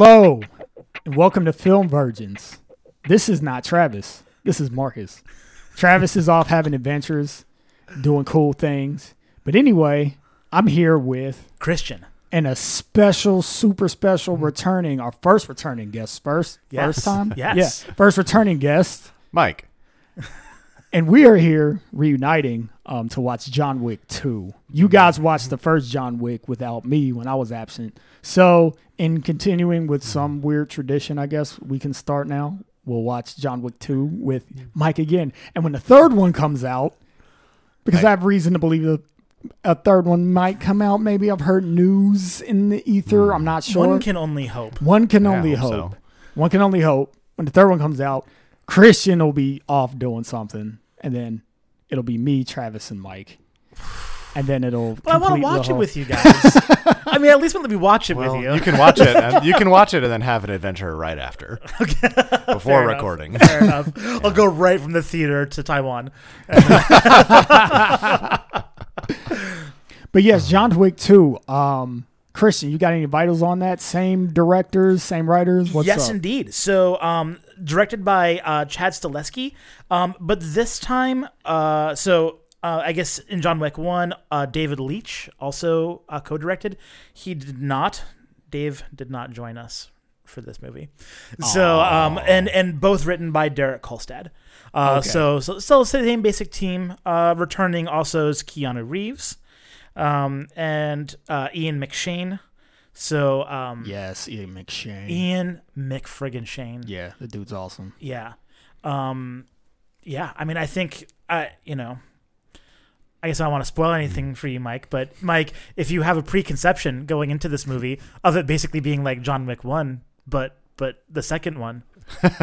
Hello, and welcome to Film Virgins. This is not Travis. This is Marcus. Travis is off having adventures, doing cool things. But anyway, I'm here with Christian. and a special, super special returning, our first returning guest. First, Yes. first time, Yes. yeah, first returning guest, Mike. and we are here reuniting um, to watch John Wick two. You mm-hmm. guys watched the first John Wick without me when I was absent. So, in continuing with mm-hmm. some weird tradition, I guess we can start now. We'll watch John Wick two with mm-hmm. Mike again, and when the third one comes out, because I have reason to believe that a third one might come out. Maybe I've heard news in the ether. I'm not sure. One can only hope. One can Yeah, I only hope hope. so. One can only hope. When the third one comes out, Christian will be off doing something, and then it'll be me, Travis, and Mike, and then it'll. But I want to watch it with you guys. I mean, at least let me watch it Well, with you. you can watch it. And you can watch it and then have an adventure right after, okay. before Fair enough. recording. Fair enough. I'll go right from the theater to Taiwan. But yes, John Wick two. Um, Christian, you got any vitals on that? Same directors, same writers. What's yes, up? indeed. So, um, directed by uh, Chad Stahelski, um, but this time, uh, so uh, I guess in John Wick one, uh, David Leitch also uh, co-directed. He did not. Dave did not join us for this movie. So, um, and and both written by Derek Kolstad. Uh, Okay. So, so still the same basic team. Uh, returning also is Keanu Reeves, um, and uh, Ian McShane. So, um, Yes, Ian McShane. Ian McFriggin Shane. Yeah, the dude's awesome. Yeah. Um yeah, I mean I think I you know I guess I don't want to spoil anything for you, Mike, but Mike, if you have a preconception going into this movie of it basically being like John Wick one, but but the second one,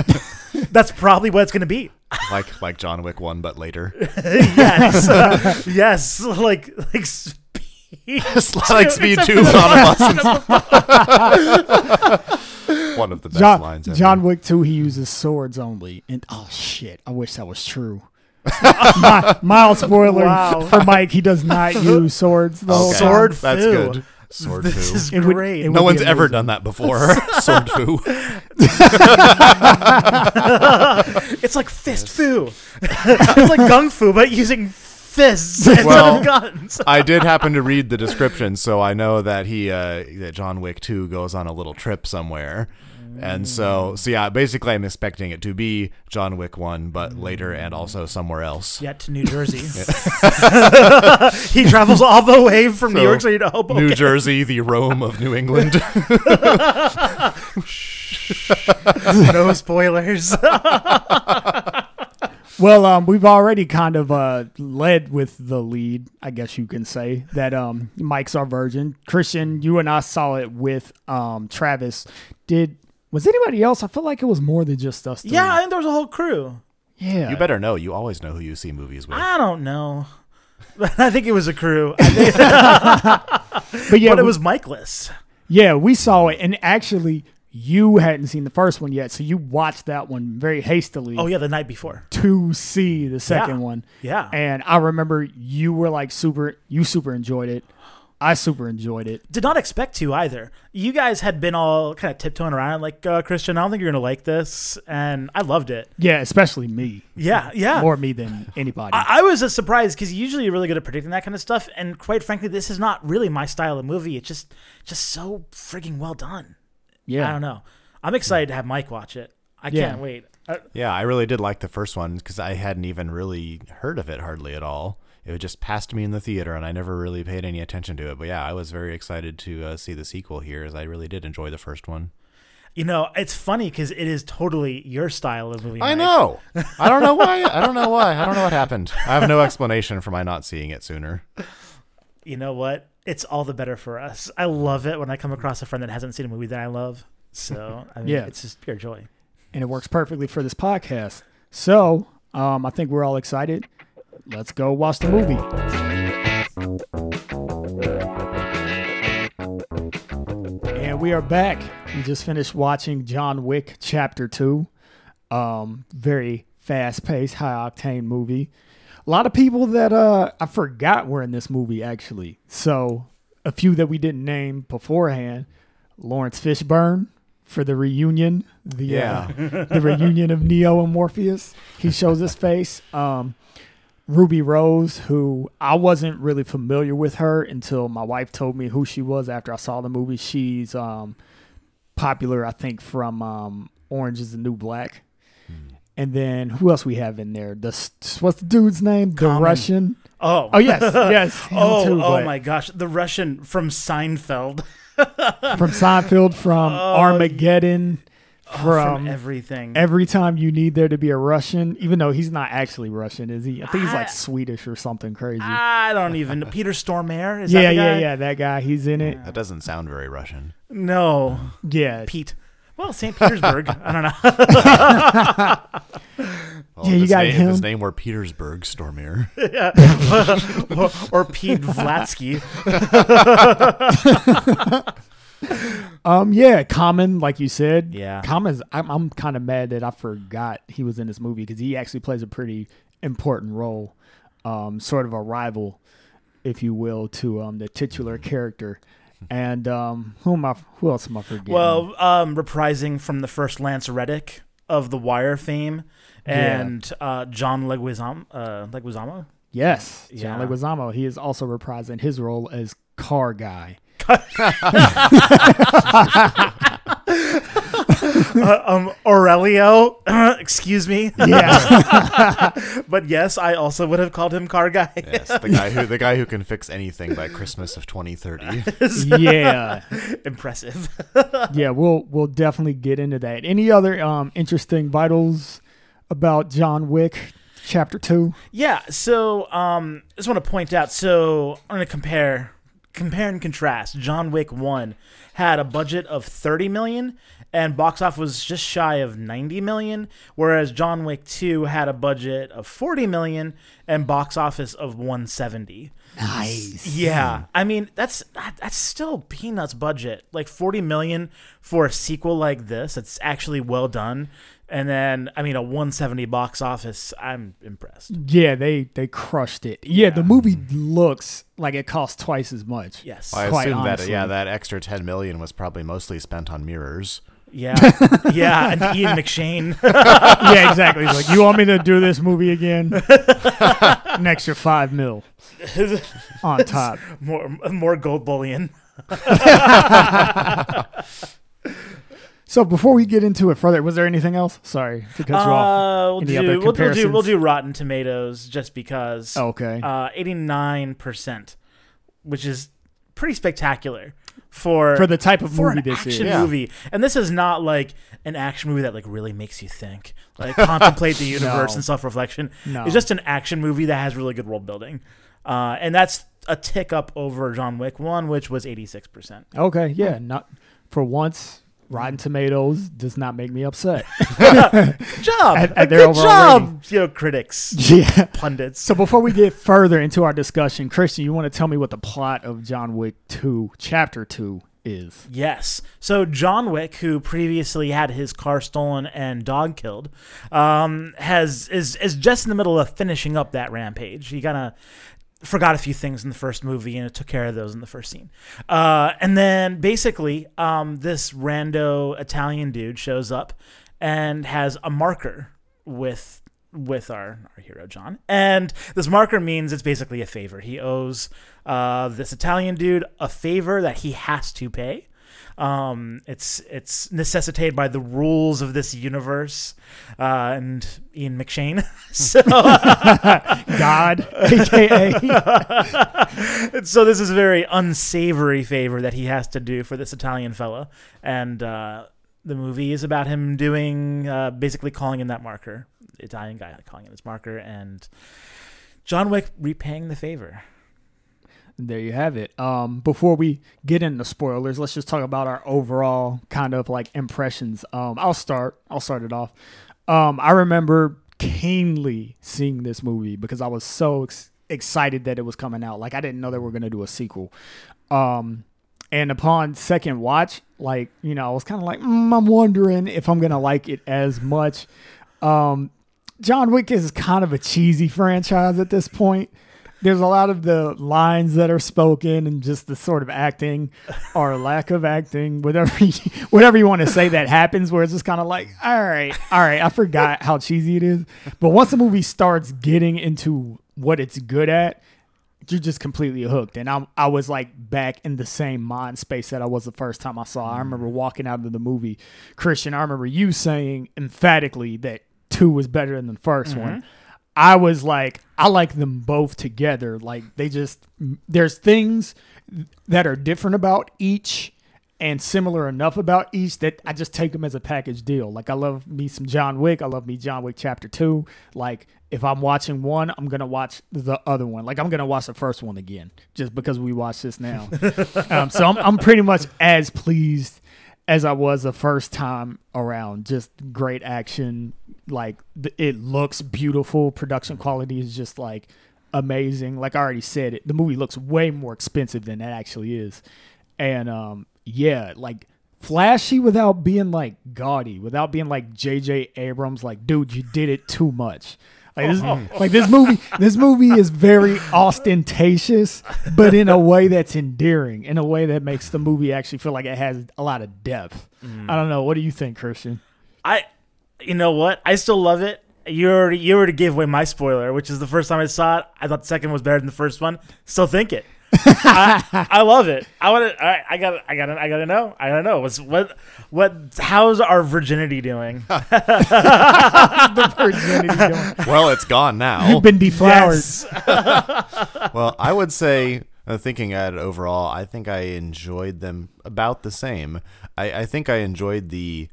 that's probably what it's gonna be. like like John Wick one, but later. yes. Uh, yes. Like like speed. like Speed Two on a bus. One of the best John, lines. Ever. John Wick 2, he uses swords only. And oh shit, I wish that was true. Mi- mild spoiler Wow. for Mike, he does not use swords the whole Okay. time. Sword That's good. Sword This foo. is It great. would no be one's ever done that before. Sword foo. It's like fist foo. it's like gung fu, but using fists instead Well, of guns. I did happen to read the description, so I know that he uh, that John Wick Two goes on a little trip somewhere, and so so yeah, basically I'm expecting it to be John Wick One, but later and also somewhere else. Yet to New Jersey. he travels all the way from New So, York City to Hoboken. New Jersey, the Rome of New England. no spoilers. Well, um, we've already kind of uh, led with the lead, I guess you can say, that um, Mike's our virgin. Christian, you and I saw it with um, Travis. Did was anybody else? I feel like it was more than just us. Three. yeah, I think there was a whole crew. yeah. you better know. You always know who you see movies with. I don't know. I think it was a crew. But yeah, but it we- was Mikeless. Yeah, we saw it, and actually, you hadn't seen the first one yet, so you watched that one very hastily Oh, yeah, the night before. to see the second Yeah. one. Yeah. And I remember you were like super, you super enjoyed it. I super enjoyed it. Did not expect to either. You guys had been all kind of tiptoeing around, like, uh, Christian, I don't think you're to like this. And I loved it. Yeah, especially me. Yeah, yeah. More me than anybody. I, I was a surprised because usually you're really good at predicting that kind of stuff, and quite frankly, this is not really my style of movie. It's just just so frigging well done. Yeah. I don't know. I'm excited to have Mike watch it. I Yeah. can't wait. Uh, Yeah, I really did like the first one because I hadn't even really heard of it hardly at all. It just passed me in the theater, and I never really paid any attention to it. But yeah, I was very excited to uh, see the sequel here, as I really did enjoy the first one. you know, it's funny because it is totally your style of movie. I Mike. know. I don't know why. I don't know why. I don't know what happened. I have no explanation for my not seeing it sooner. You know what? It's all the better for us. I love it when I come across a friend that hasn't seen a movie that I love. So I mean, Yeah. it's just pure joy. and it works perfectly for this podcast. So, um, I think we're all excited. Let's go watch the movie. And we are back. We just finished watching John Wick Chapter 2. Um, very fast paced, high octane movie. A lot of people that uh, I forgot were in this movie, actually. So, a few that we didn't name beforehand Laurence Fishburne for the reunion, the, Yeah. uh, the reunion of Neo and Morpheus. He shows his face. Um, Ruby Rose, who I wasn't really familiar with her until my wife told me who she was after I saw the movie. She's um, popular, I think, from um, Orange is the New Black. And then who else we have in there? The what's the dude's name? The Common. Russian. Oh, Oh yes, yes. oh, too, oh my gosh, the Russian from Seinfeld, From Seinfeld, from oh, Armageddon, Oh, from, from everything. every time you need there to be a Russian, even though he's not actually Russian, is he? I think he's I- like Swedish or something crazy. I don't even. Peter Stormare is yeah, that the yeah, yeah. That guy, he's in it. That doesn't sound very Russian. No, Yeah, Pete. Well, St. Petersburg. I don't know. Well, Yeah, you his got name, If his name were Petersburg, Stormare. or, or Pete Vlatsky. Um, yeah, Common, like you said. Yeah. Common's. I'm, I'm kind of mad that I forgot he was in this movie because he actually plays a pretty important role, um, sort of a rival, if you will, to um the titular character. And um, who am I? Who else am I forgetting? Well, um, reprising from the first Lance Reddick of The Wire fame, and uh, John Leguizamo. Uh, Leguizamo. yes, John Yeah. Leguizamo. He is also reprising his role as Car Guy. Uh, um, Aurelio. excuse me. Yeah, But yes, I also would have called him Car Guy. Yes, the guy who the guy who can fix anything by Christmas of 2030. yeah, Impressive. yeah. We'll we'll definitely get into that. Any other um interesting vitals about John Wick Chapter Two? Yeah, so um, I just want to point out. So I'm going to compare, compare and contrast. John Wick One had a budget of 30 million, and box office was just shy of 90 million, whereas John Wick Two had a budget of 40 million and box office of 170. Nice. Yeah, I mean that's that's still peanuts budget. Like 40 million for a sequel like this. It's actually well done. And then I mean a 170 box office. I'm impressed. Yeah, they they crushed it. Yeah, the movie looks like it cost twice as much. Yes. I Quite assume that yeah, that extra 10 million was probably mostly spent on mirrors. Yeah, yeah, and Ian McShane. yeah, exactly. He's like, you want me to do this movie again? An extra five mil on top. more more gold bullion. So before we get into it further, was there anything else? Sorry to cut you off. Uh, we'll, do, other we'll, we'll do we'll do Rotten Tomatoes just because. Okay. Uh, eighty nine percent, which is pretty spectacular for For the type of movie this is. action Yeah. movie. And this is not like an action movie that like really makes you think, like contemplate the universe No. and self reflection. No. It's just an action movie that has really good world building, uh, and that's a tick up over John Wick One, which was eighty six percent. Okay, yeah. Not for once. Rotten Tomatoes does not make me upset. Good job, At- at good job, you know, critics, yeah. pundits. So before we get further into our discussion, Christian, you want to tell me what the plot of John Wick 2, Chapter 2 is? Yes. So John Wick, who previously had his car stolen and dog killed, um, has is is just in the middle of finishing up that rampage. He kind of forgot a few things in the first movie and it took care of those in the first scene. Uh, and then basically, um, this rando Italian dude shows up and has a marker with with our, our hero John. And this marker means it's basically a favor. He owes uh, this Italian dude a favor that he has to pay. Um, it's it's necessitated by the rules of this universe uh, and Ian McShane. so God, aka so this is a very unsavory favor that he has to do for this Italian fella, and uh, the movie is about him doing uh, basically calling in that marker, Italian guy calling in his marker, and John Wick repaying the favor. There you have it. Um, before we get into spoilers, let's just talk about our overall kind of like impressions. Um, I'll start. I'll start it off. Um, I remember keenly seeing this movie because I was so ex- excited that it was coming out. Like I didn't know they were gonna do a sequel. Um, and upon second watch, like you know, I was kind of like, mm, I'm wondering if I'm gonna like it as much. Um, John Wick is kind of a cheesy franchise at this point. There's a lot of the lines that are spoken and just the sort of acting or lack of acting, whatever you, whatever you want to say that happens, where it's just kind of like, all right, all right, I forgot how cheesy it is. But once the movie starts getting into what it's good at, you're just completely hooked. And I, I was like back in the same mind space that I was the first time I saw. it. I mm. remember walking out of the movie, Christian. I remember you saying emphatically that two was better than the 1st mm-hmm. one. I was like, I like them both together. Like they just, there's things that are different about each and similar enough about each that I just take them as a package deal. Like I love me some John Wick. I love me John Wick Chapter Two. Like if I'm watching one, I'm gonna watch the other one. Like I'm gonna watch the first one again just because we watched this now. um, so I'm, I'm pretty much as pleased as I was the first time around. Just great action. Like it looks beautiful. Production mm-hmm. quality is just like amazing. Like I already said, it the movie looks way more expensive than it actually is, and um, yeah, like flashy without being like gaudy, without being like J.J. Abrams. Like, dude, you did it too much. Like this, mm-hmm. like this movie, this movie is very ostentatious, but in a way that's endearing, in a way that makes the movie actually feel like it has a lot of depth. I mm. don't know. What do you think, Christian? I, you know what? I still love it. You already you already gave away my spoiler, which is the first time I saw it. I thought the second was better than the first one. Still think it. I, I love it. I want to. I, I got. I got. I got to know. I gotta know. What's what? What? How's our virginity doing? The virginity going. Well, it's gone now. You've been deflowered. Yes. well, I would say, uh, thinking at it overall, I think I enjoyed them about the same. I, I think I enjoyed the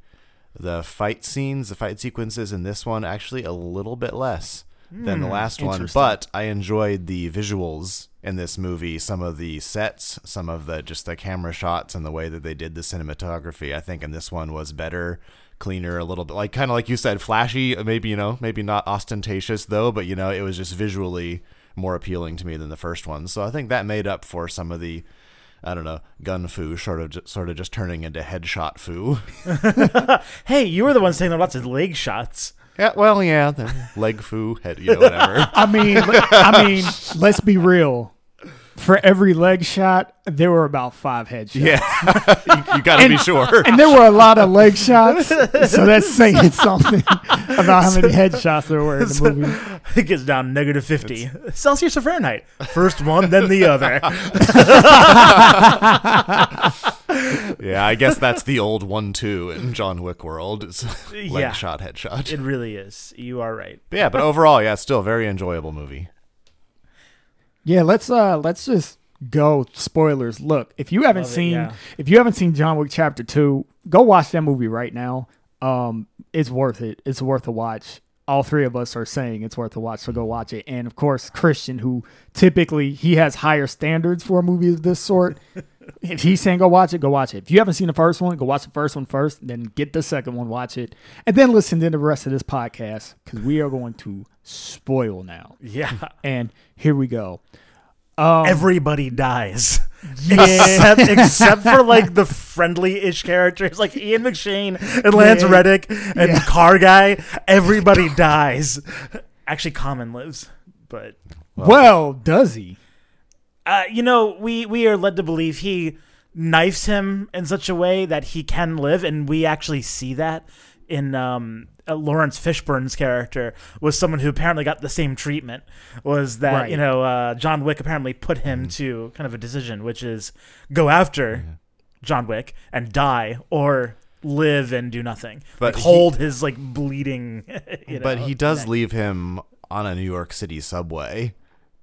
the fight scenes, the fight sequences in this one actually a little bit less than the hmm, last one. But I enjoyed the visuals in this movie, some of the sets, some of the just the camera shots and the way that they did the cinematography. I think in this one was better cleaner a little bit like kind of like you said flashy uh, maybe you know maybe not ostentatious though but you know it was just visually more appealing to me than the first one so i think that made up for some of the i don't know gun foo sort of ju- sort of just turning into headshot foo hey, you were the one saying there were lots of leg shots. yeah well yeah the leg foo head you know whatever I mean, I mean, let's be real. For every leg shot, there were about five headshots. yeah you, you gotta be sure And there were a lot of leg shots, so that's saying something about how many headshots there were in the movie. It gets down to negative fifty Celsius or Fahrenheit. First one, then the other. yeah i guess that's the old one two in john wick world it's leg Yeah. shot headshot It really is. You are right. But yeah but overall yeah still a very enjoyable movie Yeah, let's uh let's just go spoilers. Look, if you haven't Love it, seen yeah. if you haven't seen John Wick Chapter 2, go watch that movie right now. Um it's worth it. It's worth a watch. All three of us are saying it's worth a watch, so go watch it. And of course, Christian who typically he has higher standards for a movie of this sort. if he's saying go watch it, go watch it. If you haven't seen the first one, go watch the first one first, then get the second one, watch it, and then listen to the rest of this podcast because we are going to spoil now. Yeah. And here we go. Um, Everybody dies. Yeah. Except, except for like the friendly-ish characters like Ian McShane and Lance Yeah. Reddick and Yeah. Car Guy. Everybody dies. Actually, Common lives, but well, does he? uh, you know, we we are led to believe he knifes him in such a way that he can live, and we actually see that in um, uh, Laurence Fishburne's character was someone who apparently got the same treatment. Was that Right. you know uh, John Wick apparently put him to kind of a decision, which is go after John Wick and die or live and do nothing, But like he- hold his like bleeding. You know, but he does neck. leave him on a New York City subway,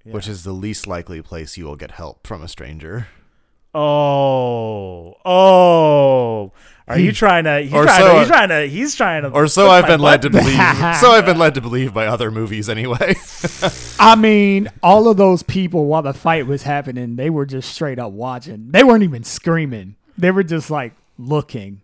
which is the least likely place you will get help from a stranger. Oh, oh. Are you hmm. trying to? He's Or trying, so- to, he's trying to. He's trying to. Or so I've my been led to believe. so I've been led to believe by other movies anyway. I mean, all of those people while the fight was happening, they were just straight up watching. They weren't even screaming. They were just like looking.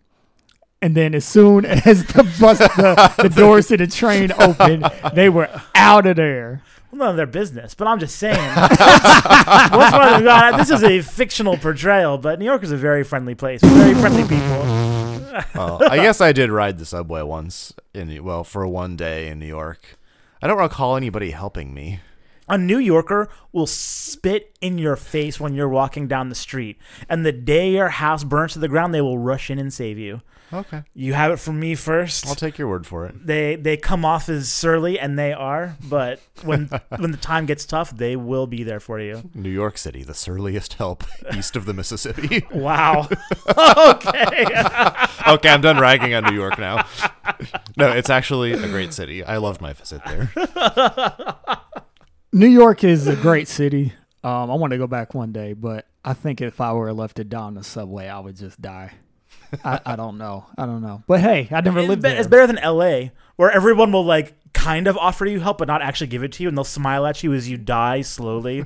And then as soon as the bus, the, the doors to the train opened, they were out of there. None of their business. But I'm just saying, what's one of them- this is a fictional portrayal, but New York is a very friendly place, very friendly people. Well, I guess I did ride the subway once in well for one day in New York. I don't recall anybody helping me. A New Yorker will spit in your face when you're walking down the street, and the day your house burns to the ground, they will rush in and save you. Okay, You have it from me first. I'll take your word for it. they they come off as surly, and they are, but when when the time gets tough, they will be there for you. New York City, the surliest help east of the Mississippi. Wow. okay. okay, I'm done ragging on New York now. No, it's actually a great city. I loved my visit there. New York is a great city. Um, I want to go back one day, but I think if I were left to die on the subway, I would just die. I, I don't know. I don't know. But hey, I never It's, lived be- there. it's better than L.A., where everyone will like kind of offer you help, but not actually give it to you, and they'll smile at you as you die slowly.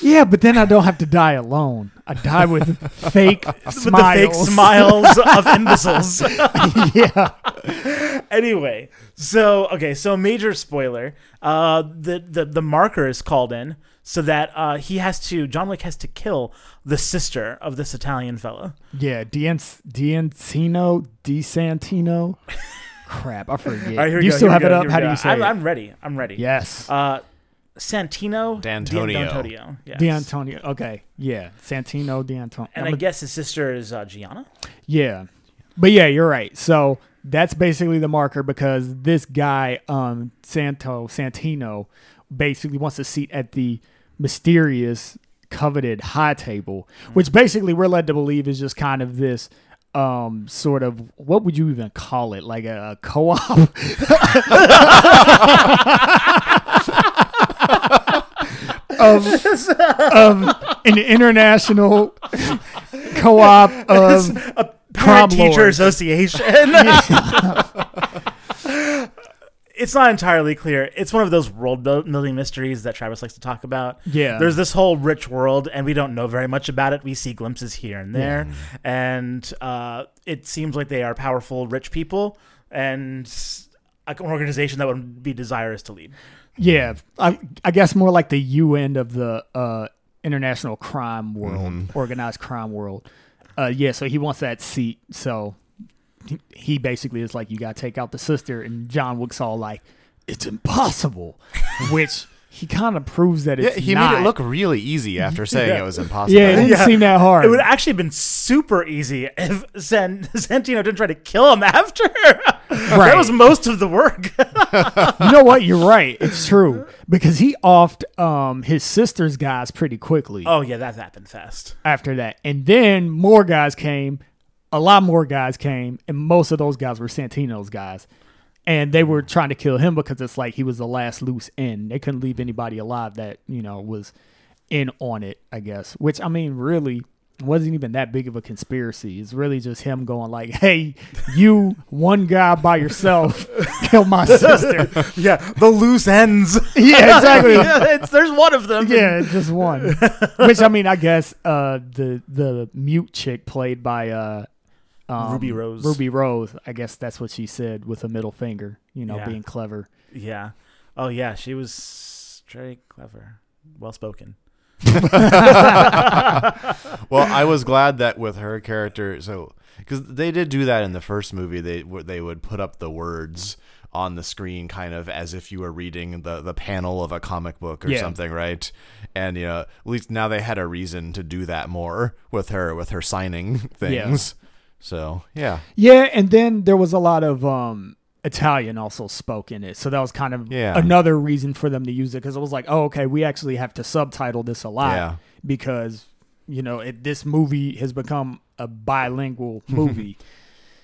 Yeah, but then I don't have to die alone. I die with fake With smiles. the fake smiles of imbeciles. yeah. anyway, so okay, so major spoiler. Uh, the the the marker is called in so that uh he has to John Wick has to kill the sister of this Italian fella. Yeah, D'Antino, Diantino, DeSantino. Crap, I forget. All right, here we you go, still here we have it up? here we How do you say I'm, it? I'm ready. I'm ready. yes. Uh, Santino D'Antonio. D'Antonio. Yes. D'Antonio. Okay. Yeah. Santino D'Antonio. And I guess his sister is uh, Gianna. Yeah. But yeah, you're right. So that's basically the marker because this guy, um, Santo Santino, basically wants a seat at the mysterious, coveted high table, which basically we're led to believe is just kind of this um sort of what would you even call it like a, a co-op of, of an international co-op of a Parent teacher lords. association. it's not entirely clear. It's one of those world building mysteries that Travis likes to talk about. Yeah. There's this whole rich world, and we don't know very much about it. We see glimpses here and there, and uh, it seems like they are powerful, rich people, and an organization that would be desirous to lead. Yeah, I, I guess more like the U end of the uh, international crime world, organized crime world. Uh, yeah, so he wants that seat. So he, he basically is like, you got to take out the sister. And John Wick's all like, it's impossible, which he kind of proves that Yeah, it's he not. made it look really easy after saying Yeah. it was impossible. Yeah, it didn't Yeah. seem that hard. It would actually have been super easy if San- Santino didn't try to kill him after. That was most of the work. you know what? You're right. It's true because he offed um, his sister's guys pretty quickly. oh yeah, that happened fast. after that. And then more guys came, a lot more guys came, and most of those guys were Santino's guys. And they were trying to kill him because it's like he was the last loose end. They couldn't leave anybody alive that, you know, was in on it, I guess. Which I mean, really wasn't even that big of a conspiracy. It's really just him going like, Hey, you one guy by yourself killed my sister. Yeah, the loose ends. yeah, exactly. yeah, it's, there's one of them. Yeah, just one. Which I mean, I guess uh, the the mute chick played by uh, um, Ruby Rose. Ruby Rose. I guess that's what she said with a middle finger. You know, Yeah. being clever. Yeah. Oh yeah, she was very clever, well spoken. Well, I was glad that with her character, so because they did do that in the first movie, they they would put up the words on the screen, kind of as if you were reading the the panel of a comic book or Yeah. something, right? And you know, at least now they had a reason to do that more with her with her signing things. So yeah, Yeah, and then there was a lot of um, Italian also spoke in it, so that was kind of Yeah. another reason for them to use it because it was like, oh, okay, we actually have to subtitle this a lot Yeah. because you know it, this movie has become a bilingual movie.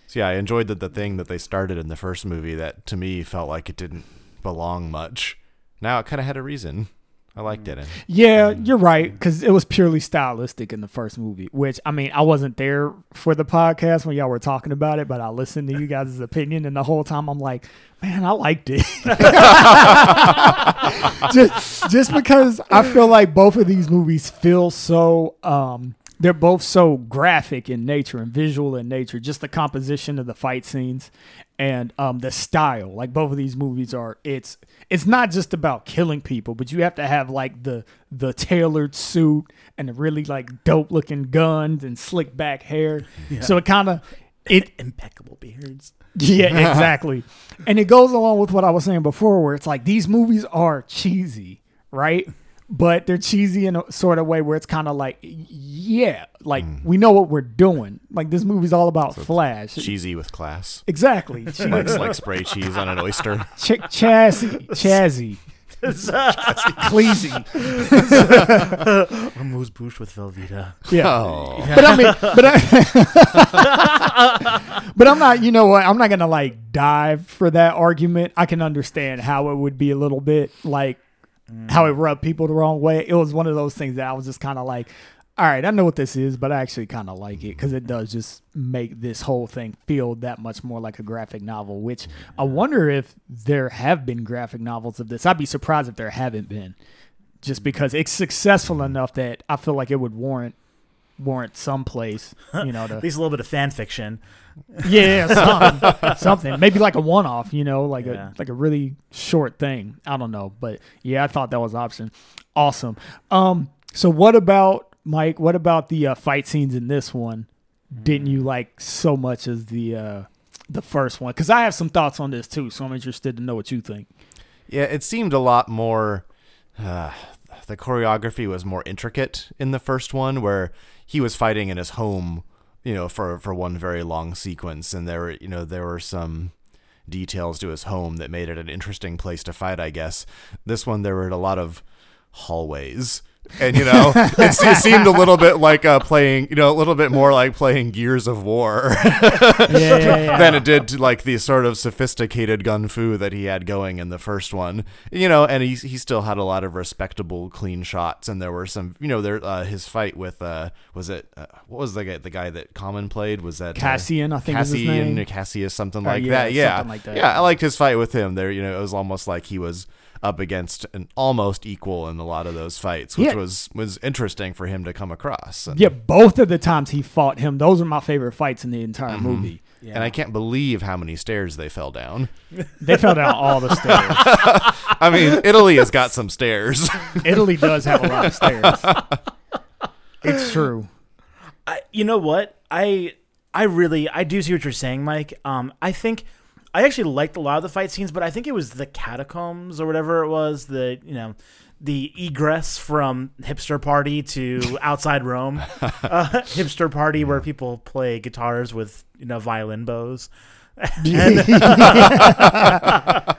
so yeah, I enjoyed that the thing that they started in the first movie that to me felt like it didn't belong much. Now it kind of had a reason. I liked it. And Yeah, you're right because it was purely stylistic in the first movie. Which I mean, I wasn't there for the podcast when y'all were talking about it, but I listened to you guys' opinion, and the whole time I'm like, man, I liked it. just, just because I feel like both of these movies feel so um, they're both so graphic in nature and visual in nature. Just the composition of the fight scenes and um, the style. Like both of these movies are. It's it's not just about killing people, but you have to have like the the tailored suit and the really like dope looking guns and slick back hair. So it kind of it Impeccable beards. yeah, exactly. and it goes along with what I was saying before, where it's like these movies are cheesy, right? But they're cheesy in a sort of way where it's kind of like, yeah, like hmm. we know what we're doing. Like this movie's all about Flash. Cheesy with class. Exactly. Che- Like, like spray cheese on an oyster. Ch- chassis, chazzy, cleasy. Amuse bouche with Velveeta. Yeah. Oh. But I mean, but I, but I'm not. You know what? I'm not gonna like dive for that argument. I can understand how it would be a little bit like how it mm. rubbed people the wrong way. It was one of those things that I was just kind of like, all right, I know what this is, but I actually kind of like it because it does just make this whole thing feel that much more like a graphic novel. Which I wonder if there have been graphic novels of this. I'd be surprised if there haven't been, just because it's successful enough that I feel like it would warrant warrant some place, you know, to At least a little bit of fan fiction. yeah, something, something. Maybe like a one-off, you know, like Yeah. a like a really short thing. I don't know, but yeah, I thought that was an option. Awesome. Um, so what about Mike? What about the uh, fight scenes in this one? Didn't you like so much as the uh, the first one? Because I have some thoughts on this too, so I'm interested to know what you think. Yeah, it seemed a lot more. Uh, the choreography was more intricate in the first one, where he was fighting in his home, you know, for for one very long sequence, and there were you know there were some details to his home that made it an interesting place to fight. I guess this one there were a lot of hallways. And you know, it, it seemed a little bit like uh, playing, you know, a little bit more like playing Gears of War. Yeah, yeah, yeah. than it did to like the sort of sophisticated gun fu that he had going in the first one. You know, and he he still had a lot of respectable, clean shots, and there were some. You know, there uh, his fight with uh was it uh, what was the guy the guy that Common played was that uh, Cassian, I think is his Cassian or Cassius something Or, like that. Yeah, something like that. yeah. I liked his fight with him. There, you know, it was almost like he was up against an almost equal in a lot of those fights, which Yeah. was was interesting for him to come across. And, Yeah, both of the times he fought him, those are my favorite fights in the entire Mm-hmm. movie. and I can't believe how many stairs they fell down. They fell down all the stairs. I mean, Italy has got some stairs. Italy does have a lot of stairs. It's true. I, you know what? I I really I do see what you're saying, Mike. Um, I think I actually liked a lot of the fight scenes, but I think it was the catacombs or whatever it was. The you know the egress from hipster party to outside Rome, uh, hipster party where people play guitars with you know violin bows.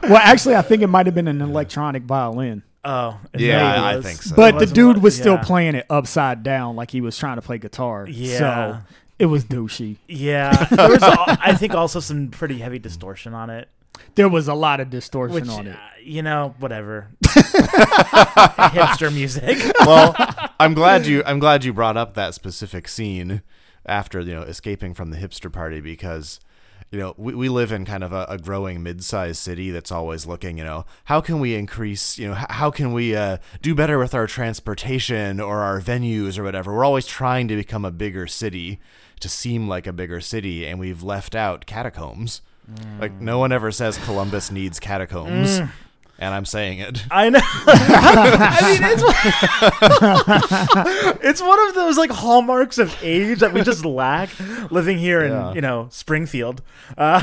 Well, actually, I think it might have been an electronic violin, Oh, Yeah, maybe I think so. but the dude what- was still yeah. playing it upside down, like he was trying to play guitar. Yeah. So it was douchey. Yeah, there was al- I think also some pretty heavy distortion on it. There was a lot of distortion Which on it. uh, you know, whatever. Hipster music. well, I'm glad you I'm glad you brought up that specific scene after you know escaping from the hipster party because you know we, we live in kind of a, a growing mid-sized city that's always looking you know how can we increase you know h- how can we uh, do better with our transportation or our venues or whatever we're always trying to become a bigger city to seem like a bigger city and we've left out catacombs like no one ever says columbus needs catacombs and i'm saying it I know. I mean, it's it's one of those like hallmarks of age that we just lack living here Yeah. in you know Springfield. Uh,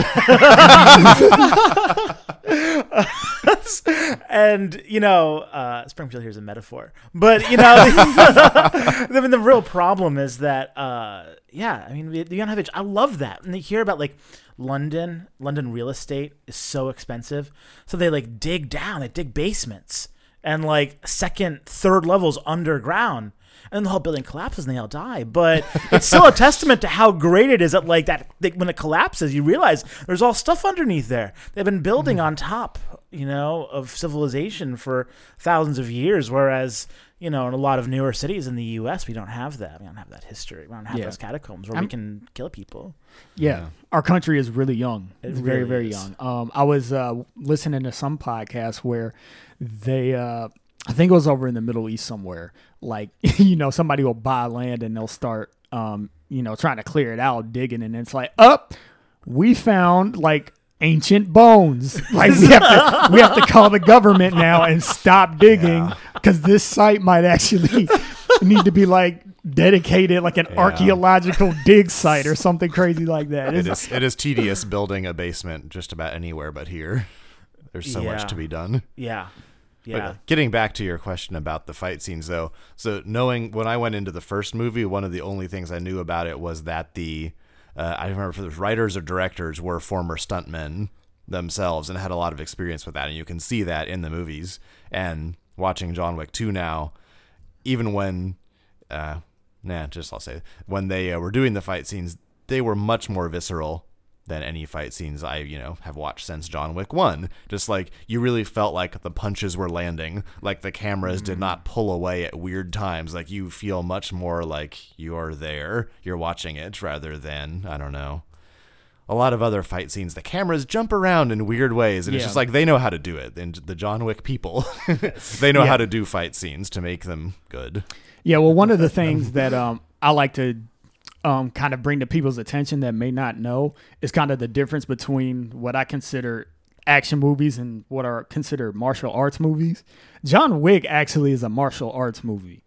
and you know, uh, Springfield here is a metaphor, but you know, I mean, the real problem is that, uh, yeah, I mean, we, you don't have age. I love that, and you hear about like London. London real estate is so expensive, so they like dig down, they dig basements, and like second, third levels underground. And the whole building collapses and they all die. But it's still a testament to how great it is that like that, that when it collapses, you realize there's all stuff underneath there. They've been building mm. on top, you know, of civilization for thousands of years. Whereas, you know, in a lot of newer cities in the U.S., we don't have that. We don't have that history. We don't have Yeah. those catacombs where I'm- we can kill people. Yeah. Our country is really young. It It's very, really very is. young. Um, I was uh, listening to some podcast where they uh, I think it was over in the Middle East somewhere. Like, you know, somebody will buy land and they'll start, um, you know, trying to clear it out, digging, and it's like, up, we found like ancient bones. Like we have to, we have to call the government now and stop digging because this site might actually need to be like dedicated, like an archaeological dig site or something crazy like that. It it is, it is tedious building a basement just about anywhere but here. There's so Yeah. much to be done. Yeah. But Yeah. getting back to your question about the fight scenes, though, so knowing when I went into the first movie, one of the only things I knew about it was that the uh, I remember if the writers or directors were former stuntmen themselves and had a lot of experience with that, and you can see that in the movies. And watching John Wick two now, even when, uh, nah, just I'll say when they uh, were doing the fight scenes, they were much more visceral than any fight scenes I, you know, have watched since John Wick 1. Just like you really felt like the punches were landing, like the cameras did not pull away at weird times. Like you feel much more like you're there, you're watching it rather than, I don't know. A lot of other fight scenes, the cameras jump around in weird ways, and it's just like they know how to do it. And the John Wick people, they know Yeah. how to do fight scenes to make them good. Yeah, well, one of the things that um, I like to um, kind of bring to people's attention that may not know is kind of the difference between what I consider action movies and what are considered martial arts movies. John Wick actually is a martial arts movie.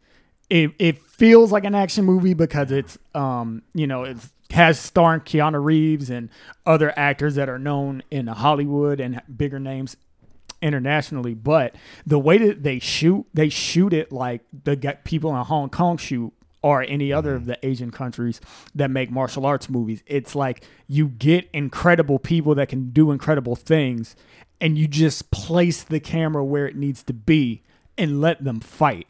It, it feels like an action movie because it's um you know it has starring Keanu Reeves and other actors that are known in Hollywood and bigger names internationally, but the way that they shoot, they shoot it like the people in Hong Kong shoot or any other of the Asian countries that make martial arts movies. It's like you get incredible people that can do incredible things and you just place the camera where it needs to be and let them fight.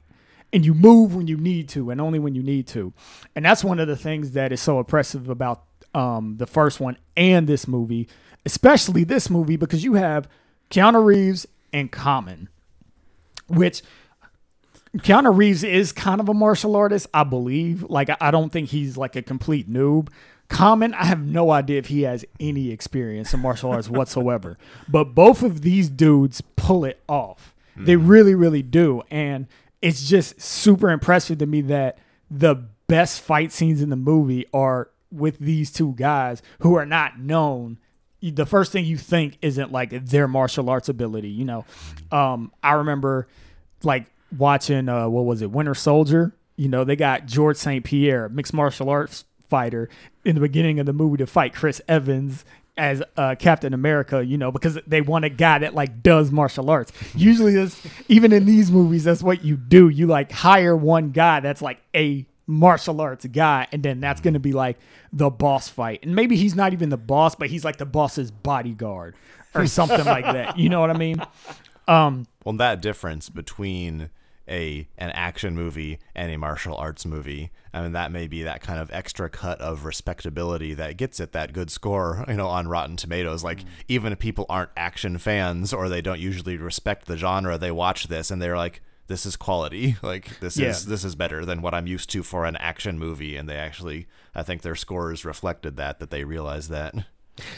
And you move when you need to and only when you need to. And that's one of the things that is so oppressive about um, the first one and this movie, especially this movie, because you have Keanu Reeves and Common, which Keanu Reeves is kind of a martial artist, I believe. Like, I- don't think he's like a complete noob. Common, I have no idea if he has any experience in martial arts whatsoever. But both of these dudes pull it off. They really, really do. And it's just super impressive to me that the best fight scenes in the movie are with these two guys who are not known the first thing you think isn't like their martial arts ability. You know, um, I remember like watching uh, what was it, Winter Soldier. You know, they got George St. Pierre, mixed martial arts fighter, in the beginning of the movie to fight Chris Evans as uh, Captain America. You know, because they want a guy that like does martial arts. Usually, that's even in these movies, that's what you do. You like hire one guy that's like a martial arts guy, and then that's going to be like the boss fight. And maybe he's not even the boss, but he's like the boss's bodyguard or something like that. You know what I mean? Um, Well, that difference between a an action movie and a martial arts movie, I mean, that may be that kind of extra cut of respectability that gets it that good score, you know, on Rotten Tomatoes. Like, even if people aren't action fans or they don't usually respect the genre, they watch this and they're like, "This is quality. Like, this Yeah. is this is better than what I'm used to for an action movie." And they actually, I think their scores reflected that that they realized that.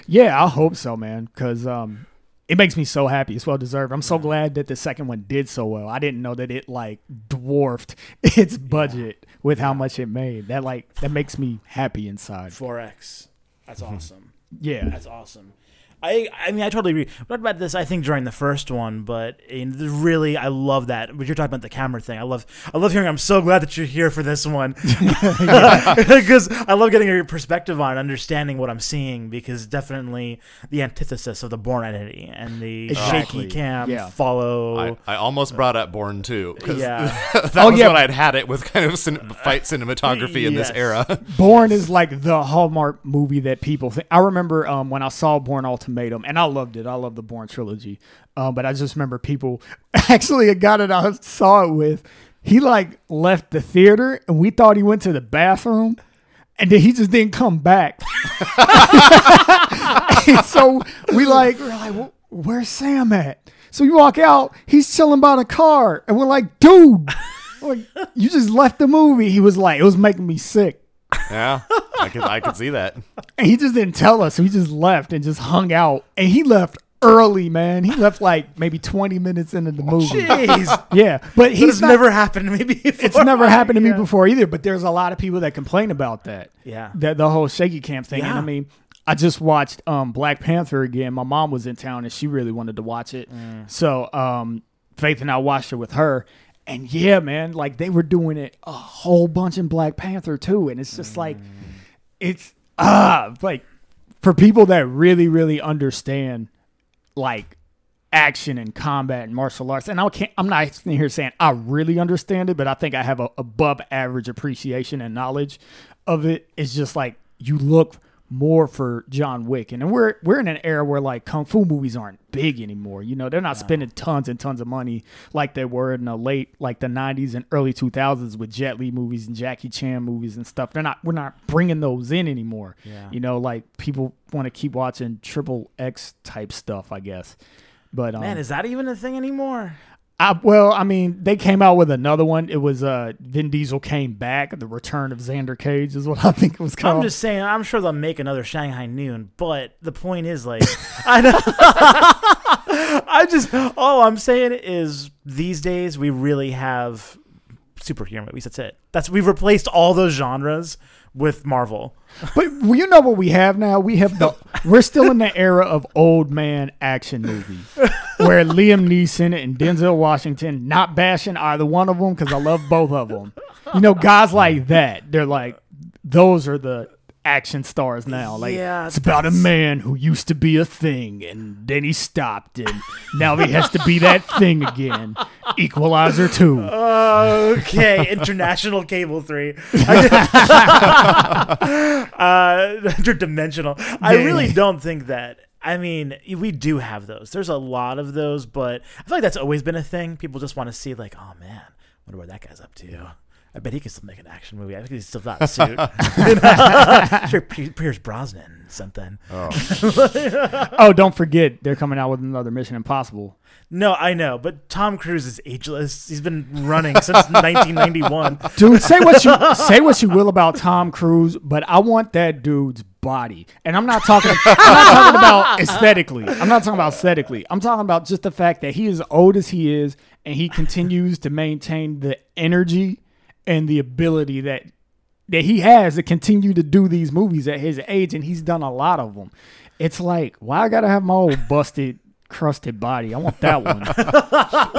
Yeah, I hope so, man. Because um, it makes me so happy. It's well deserved. I'm so glad that the second one did so well. I didn't know that it like dwarfed its budget with how much it made. That like that makes me happy inside. 4X. That's hmm. awesome. Yeah, That's awesome. I I mean I totally agree. We talked about this I think during the first one, but in the- really I love that. But you're talking about the camera thing. I love I love hearing. I'm so glad that you're here for this one because I love getting your perspective on understanding what I'm seeing because definitely the antithesis of the Bourne identity and the Exactly. shaky cam Yeah. follow. I, I almost brought up Bourne too. 'cause yeah, that Oh, was yeah. when I'd had it with kind of cin- fight cinematography in this era. Bourne is like the hallmark movie that people think. I remember um, when I saw Bourne Ultimatum, and I loved it. I love the Bourne trilogy. Um, but I just remember people. Actually, a guy that I saw it with, he like left the theater, and we thought he went to the bathroom, and then he just didn't come back. So we like we're like, "Well, where's Sam at? So we walk out, he's chilling by the car, and we're like, dude, like you just left the movie. He was like, it was making me sick. Yeah, I could I could see that. And he just didn't tell us. So he just left and just hung out. And he left early, man. He left like maybe 20 minutes into the movie. Jeez, Yeah, but he's he's not, never happened to me before. It's never happened to me Yeah. before either. But there's a lot of people that complain about that. Yeah. the, the whole shaky cam thing. And I mean, I just watched um, Black Panther again. My mom was in town and she really wanted to watch it. Mm. So um, Faith and I watched it with her. And yeah, man, like they were doing it a whole bunch in Black Panther too. And it's just like, Mm. it's ah, like for people that really, really understand like action and combat and martial arts. And I can't, I'm not sitting here saying I really understand it, but I think I have a above average appreciation and knowledge of it. It's just like you look more for John Wick, and we're we're in an era where like kung fu movies aren't big anymore. You know, they're not spending tons and tons of money like they were in the late like the 90s and early 2000s with Jet Li movies and Jackie Chan movies and stuff. They're not we're not bringing those in anymore. Yeah. You know, like people want to keep watching triple X type stuff, I guess. But um, Man, is that even a thing anymore? I, well, I mean, they came out with another one. It was uh, Vin Diesel came back. The Return of Xander Cage is what I think it was called. I'm just saying. I'm sure they'll make another Shanghai Noon, but the point is, like, I know. I just all I'm saying is these days we really have superhero movies. That's it. That's we've replaced all those genres with Marvel. but you know what we have now? We have the. we're still in the era of old man action movies, where Liam Neeson and Denzel Washington, not bashing either one of them because I love both of them. You know, guys like that. They're like, those are the action stars now. Like, Yeah, it's about a man who used to be a thing and then he stopped and now he has to be that thing again. Equalizer 2. Okay, international cable three. uh, interdimensional. I really don't think that. I mean, we do have those. There's a lot of those, but I feel like that's always been a thing. People just want to see, like, oh man, wonder what that guy's up to. I bet he can still make an action movie. I think he's still got a suit. Sure, Pierce Brosnan something. Oh. oh, don't forget, they're coming out with another Mission Impossible. No, I know, but Tom Cruise is ageless. He's been running since 1991. Dude, say what you say what you will about Tom Cruise, but I want that dude's body. And I'm not talking I'm not talking about aesthetically. I'm not talking about aesthetically. I'm talking about just the fact that he is old as he is and he continues to maintain the energy and the ability that that he has to continue to do these movies at his age and he's done a lot of them. It's like, why I got to have my old busted crusted body. I want that one.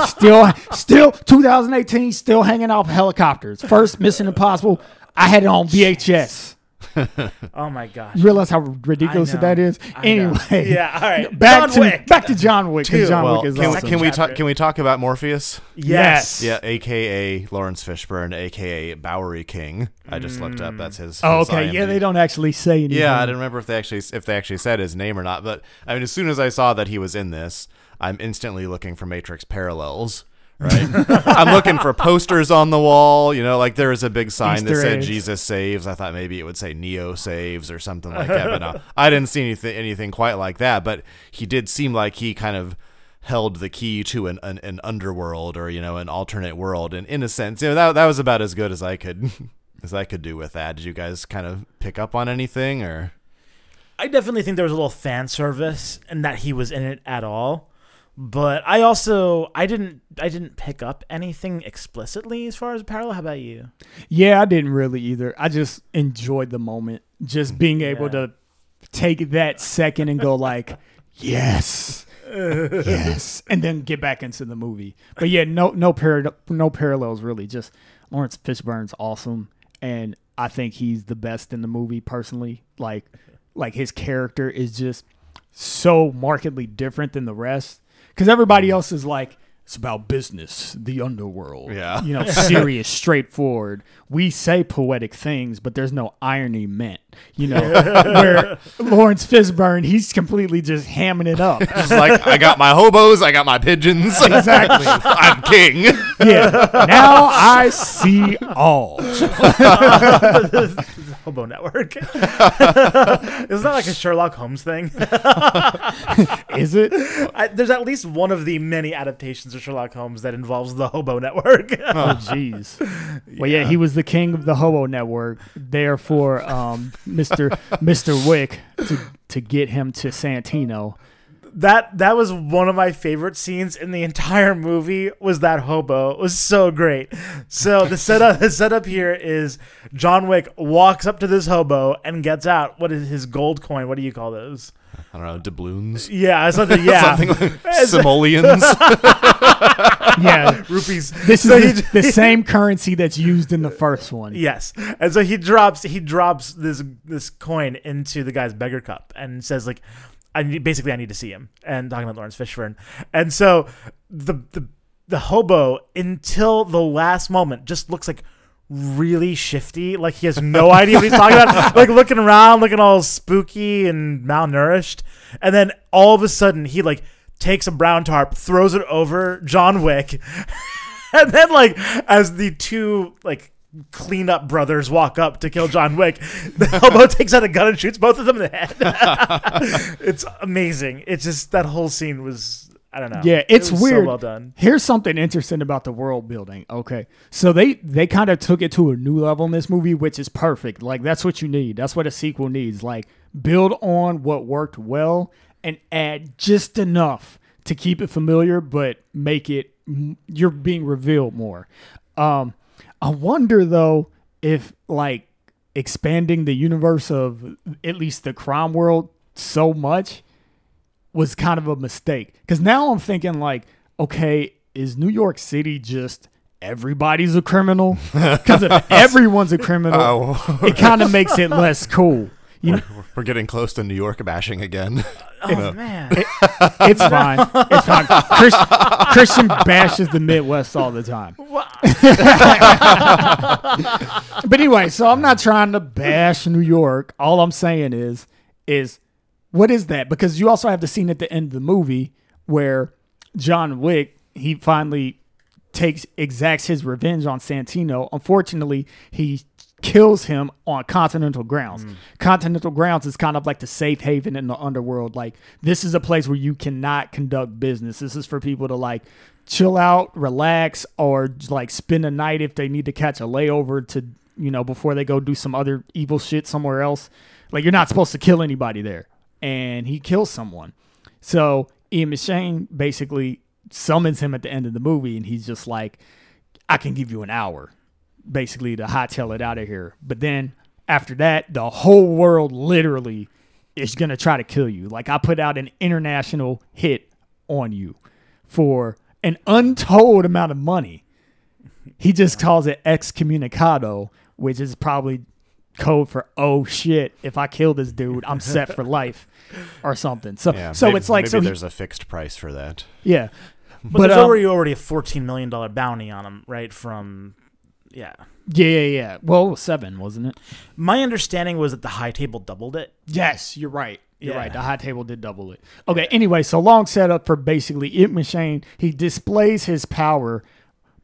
still still 2018 still hanging off helicopters. First Mission Impossible, I had it on VHS. Oh my gosh. You realize how ridiculous I that know. is? I know. Anyway. Yeah, all right. Back John to Wick. back to John Wick because John Well, Wick is can, awesome. can we talk? Can we talk about Morpheus? Yes. Yeah, aka Laurence Fishburne, aka Bowery King. I just looked up. That's his. oh, his okay. Yeah, they don't actually say anything. Yeah, I didn't remember if they actually if they actually said his name or not. But I mean, as soon as I saw that he was in this, I'm instantly looking for Matrix parallels. Right, I'm looking for posters on the wall. You know, like there was a big sign that Easter said eggs. "Jesus saves." I thought maybe it would say "Neo saves" or something like that. But no, I didn't see anything anything quite like that. But he did seem like he kind of held the key to an, an, an underworld or you know an alternate world. And in a sense, you know, that that was about as good as I could as I could do with that. Did you guys kind of pick up on anything or? I definitely think there was a little fan service and that he was in it at all. But I also I didn't I didn't pick up anything explicitly as far as parallel. How about you? Yeah, I didn't really either. I just enjoyed the moment, just being able Yeah. to take that second and go like, yes, yes, and then get back into the movie. But yeah, no, no par- no parallels really. Just Laurence Fishburne's awesome, and I think he's the best in the movie personally. Like, like his character is just so markedly different than the rest because everybody else is like. It's about business, the underworld. Yeah. You know, serious, straightforward. We say poetic things, but there's no irony meant. You know, where Laurence Fishburne, he's completely just hamming it up. It's like I got my hobos, I got my pigeons. Exactly. I'm king. Yeah. Now I see all. Hobo Network. Isn't that like a Sherlock Holmes thing? Is it? I, there's at least one of the many adaptations of Sherlock Holmes that involves the Hobo Network. Oh, jeez. Well, yeah, he was the king of the Hobo Network. Therefore, um, Mr. Mr. Wick to to get him to Santino. that that was one of my favorite scenes in the entire movie. Was that hobo? It was so great. So the setup the setup here is John Wick walks up to this hobo and gets out what is his gold coin? What do you call those? I don't know, doubloons. Yeah, something. Yeah, Something like simoleons. Yeah, rupees. this is So the, he- the same currency that's used in the first one. Yes, and so he drops he drops this this coin into the guy's beggar cup and says like, I need, basically I need to see him. And talking about Laurence Fishburne, and so the the the hobo until the last moment just looks like really shifty, like he has no idea what he's talking about, like looking around, looking all spooky and malnourished, and then all of a sudden he like takes a brown tarp, throws it over John Wick. And then, like, as the two like cleanup brothers walk up to kill John Wick, the hobo takes out a gun and shoots both of them in the head. it's amazing. It's just that whole scene was I don't know. Yeah, It it's so weird. well done. Here's something interesting about the world building. Okay, so they they kind of took it to a new level in this movie, which is perfect. Like that's what you need. That's what a sequel needs. Like build on what worked well and add just enough to keep it familiar, but make it you're being revealed more. Um, I wonder though if like expanding the universe of at least the crime world so much was kind of a mistake. Because now I'm thinking like, okay, is New York City just everybody's a criminal? Because if everyone's a criminal, oh, it kind of makes it less cool. You know, we're getting close to New York bashing again. Oh man, it's fine. It's fine. Chris, Christian bashes the Midwest all the time. but anyway, so I'm not trying to bash New York. All I'm saying is, is what is that? Because you also have the scene at the end of the movie where John Wick he finally takes exacts his revenge on Santino. Unfortunately, he kills him on continental grounds. Mm. Continental grounds is kind of like the safe haven in the underworld. Like this is a place where you cannot conduct business. This is for people to like chill out, relax, or like spend a night if they need to catch a layover to you know before they go do some other evil shit somewhere else. Like you're not supposed to kill anybody there, and he kills someone. So Ian McShane basically summons him at the end of the movie, and he's just like, "I can give you an hour." basically to hightail it out of here. But then after that, the whole world literally is going to try to kill you. Like I put out an international hit on you for an untold amount of money. He just calls it excommunicado, which is probably code for oh shit, if I kill this dude, I'm set for life or something. So Yeah, so maybe- it's like maybe so he- there's a fixed price for that. yeah. but, there's um, already already a fourteen million dollar bounty on him, right? From yeah. yeah, yeah, yeah. Well, it was 7, wasn't it? My understanding was that the high table doubled it. Yes, you're right. You're Yeah. right. The high table did double it. Okay. Anyway, so long setup for basically It Machine. He displays his power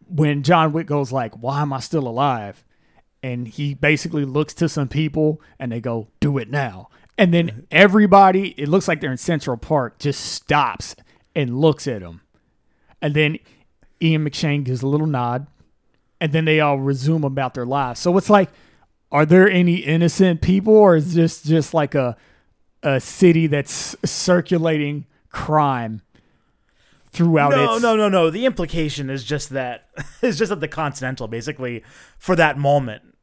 when John Wick goes like, "Why am I still alive?" And he basically looks to some people and they go, "Do it now." And then mm-hmm. everybody, it looks like they're in Central Park, just stops and looks at him. And then Ian McShane gives a little nod, and then they all resume about their lives. So it's like, are there any innocent people, or is this just like a a city that's circulating crime throughout No, its no, no, no. The implication is just that it's just that the Continental basically for that moment.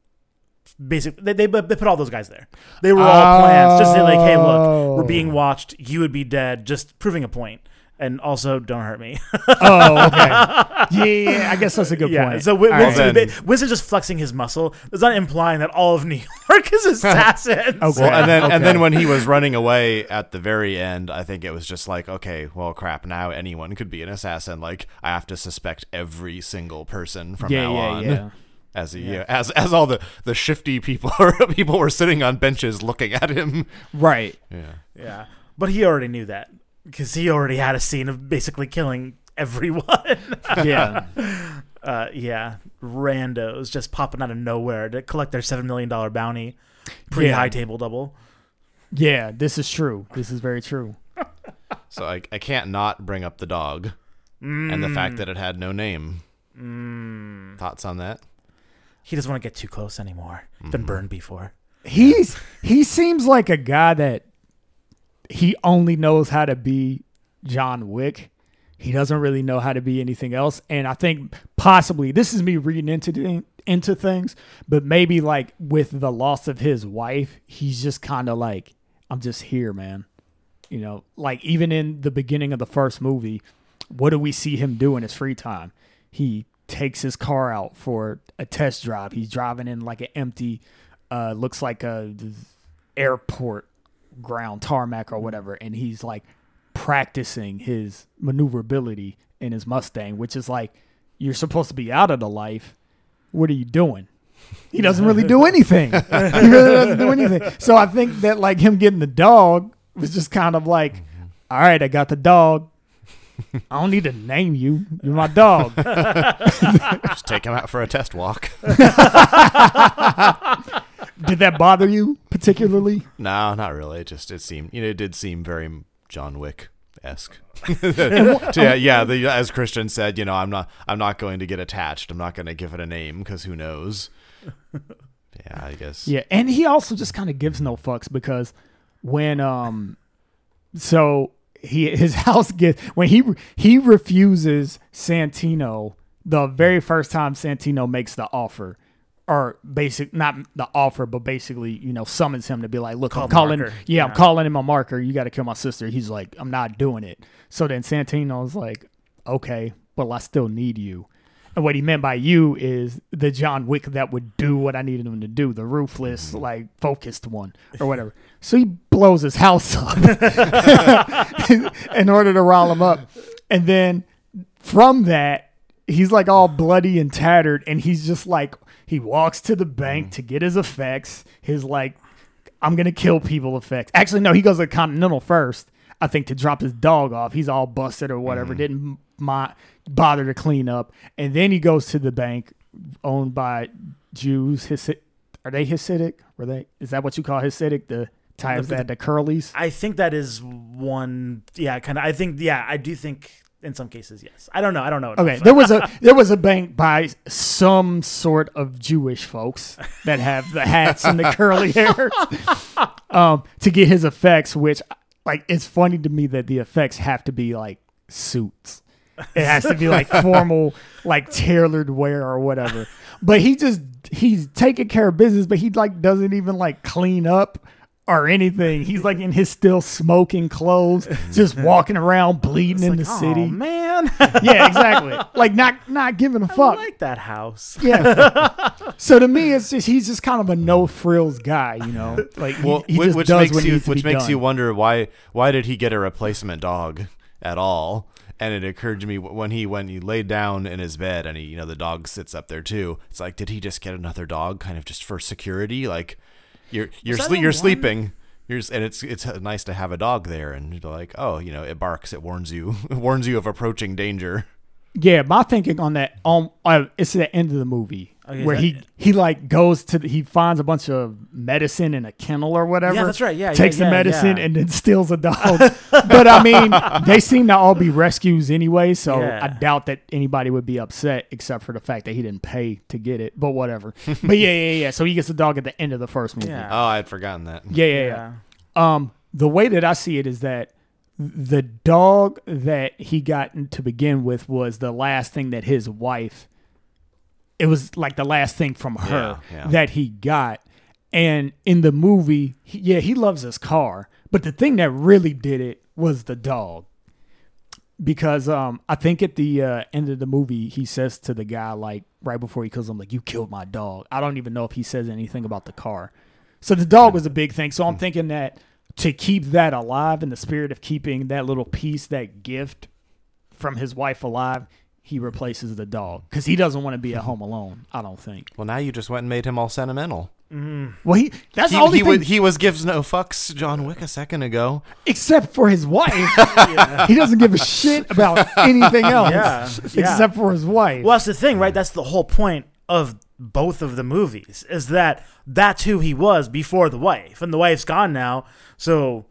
Basically, they, they, they put all those guys there. They were all plans. Just to say like, "Hey, look, we're being oh. watched. You would be dead." Just proving a point. point, and also don't hurt me. Oh, okay. yeah, yeah, yeah, I guess that's a good yeah. point. So Win- All Winston, then- Winston just flexing his muscle. It's not implying that all of New York is assassins. Okay. Well, and then and then when he was running away at the very end, I think it was just like, okay, well, crap. Now anyone could be an assassin. Like I have to suspect every single person from now on. Yeah, now yeah, on. yeah. As he, as as all the the shifty people people were sitting on benches looking at him. Right. Yeah. Yeah, but he already knew that because he already had a scene of basically killing everyone. Yeah. uh, yeah, randos just popping out of nowhere to collect their seven million dollar bounty, pre high table double. yeah, this is true. This is very true. So I I can't not bring up the dog and the fact that it had no name. Thoughts on that? He doesn't want to get too close anymore. Been mm-hmm. burned before. He's he seems like a guy that he only knows how to be John Wick, he doesn't really know how to be anything else. And I think possibly this is me reading into the, into things, but maybe like with the loss of his wife, he's just kind of like, I'm just here, man. You know, like even in the beginning of the first movie, what do we see him do in his free time? He takes his car out for a test drive. He's driving in like an empty, uh, looks like a airport ground tarmac or whatever, and he's like practicing his maneuverability in his Mustang, which is like you're supposed to be out of the life. What are you doing? He doesn't really do anything. he really doesn't do anything. So I think that like him getting the dog was just kind of like, all right, I got the dog. I don't need to name you. You're my dog. Just take him out for a test walk. Did that bother you particularly? no, not really. It just it seemed you know it did seem very John Wick esque. yeah, yeah. The, as Christian said, you know, I'm not I'm not going to get attached. I'm not going to give it a name because who knows. Yeah, I guess. Yeah, and he also just kind of gives no fucks because when um, so he his house gets when he he refuses Santino the very first time Santino makes the offer. Or basic, not the offer, but basically, you know, summons him to be like, "Look, Call I'm calling, marker. yeah, I'm calling him a marker. You got to kill my sister." He's like, "I'm not doing it." So then Santino's like, "Okay, but I still need you." And what he meant by you is the John Wick that would do what I needed him to do, the ruthless, mm-hmm. like focused one or whatever. So he blows his house up in order to rile him up. And then from that, he's like all bloody and tattered. And he's just like, he walks to the bank mm-hmm. to get his effects, his like, I'm going to kill people effects. Actually, no, he goes to Continental first, I think, to drop his dog off. He's all busted or whatever, mm-hmm. didn't mi- bother to clean up. And then he goes to the bank owned by Jews. Hasi- are they Hasidic? Were they? Is that what you call Hasidic? The that had the curlies? I think that is one. Yeah, kind of. I think. Yeah, I do think in some cases, yes. I don't know. I don't know. Okay, there was a there was a bank by some sort of Jewish folks that have the hats and the curly hairs um, to get his effects. Which, like, it's funny to me that the effects have to be like suits. It has to be like formal, like tailored wear or whatever. But he just he's taking care of business, but he like doesn't even like clean up or anything. He's like in his still smoking clothes, just walking around bleeding in the city Oh man, yeah, exactly. Like not not giving a I fuck. like that house. yeah. so to me, it's just he's just kind of a no frills guy, you know. Like he, Well, he whi- just which does makes what you needs which makes done. you wonder why why did he get a replacement dog at all? And it occurred to me when he when he laid down in his bed and he you know the dog sits up there too. It's like did he just get another dog kind of just for security? Like you're you're the you're one- sleeping. You're, and it's it's nice to have a dog there and you're like oh you know it barks it warns you it warns you of approaching danger. Yeah, my thinking on that um uh, it's the end of the movie Okay, where is he that- he like goes to the, he finds a bunch of medicine in a kennel or whatever. Yeah, that's right. Yeah, takes yeah, the yeah, medicine yeah. and then steals a dog. but I mean, they seem to all be rescues anyway, so Yeah. I doubt that anybody would be upset except for the fact that he didn't pay to get it. But whatever. but yeah, yeah, yeah. So he gets the dog at the end of the first movie. Yeah. Oh, I had forgotten that. yeah, yeah. yeah. Um, the way that I see it is that the dog that he got to begin with was the last thing that his wife. It was like the last thing from her Yeah, yeah. that he got, and in the movie, he, yeah, he loves his car, but the thing that really did it was the dog. Because um, I think at the uh, end of the movie, he says to the guy like right before he kills him, like "You killed my dog." I don't even know if he says anything about the car. So the dog was a big thing. So I'm thinking that to keep that alive in the spirit of keeping that little piece, that gift from his wife alive, he replaces the dog because he doesn't want to be at home alone. I don't think. Well, now you just went and made him all sentimental. Mm-hmm. Well, he that's He, the he was, he was gives no fucks John Wick a second ago. except for his wife. He doesn't give a shit about anything else, Yeah, yeah. except for his wife. Well, that's the thing, right? That's the whole point of both of the movies is that that's who he was before the wife, and the wife's gone now. So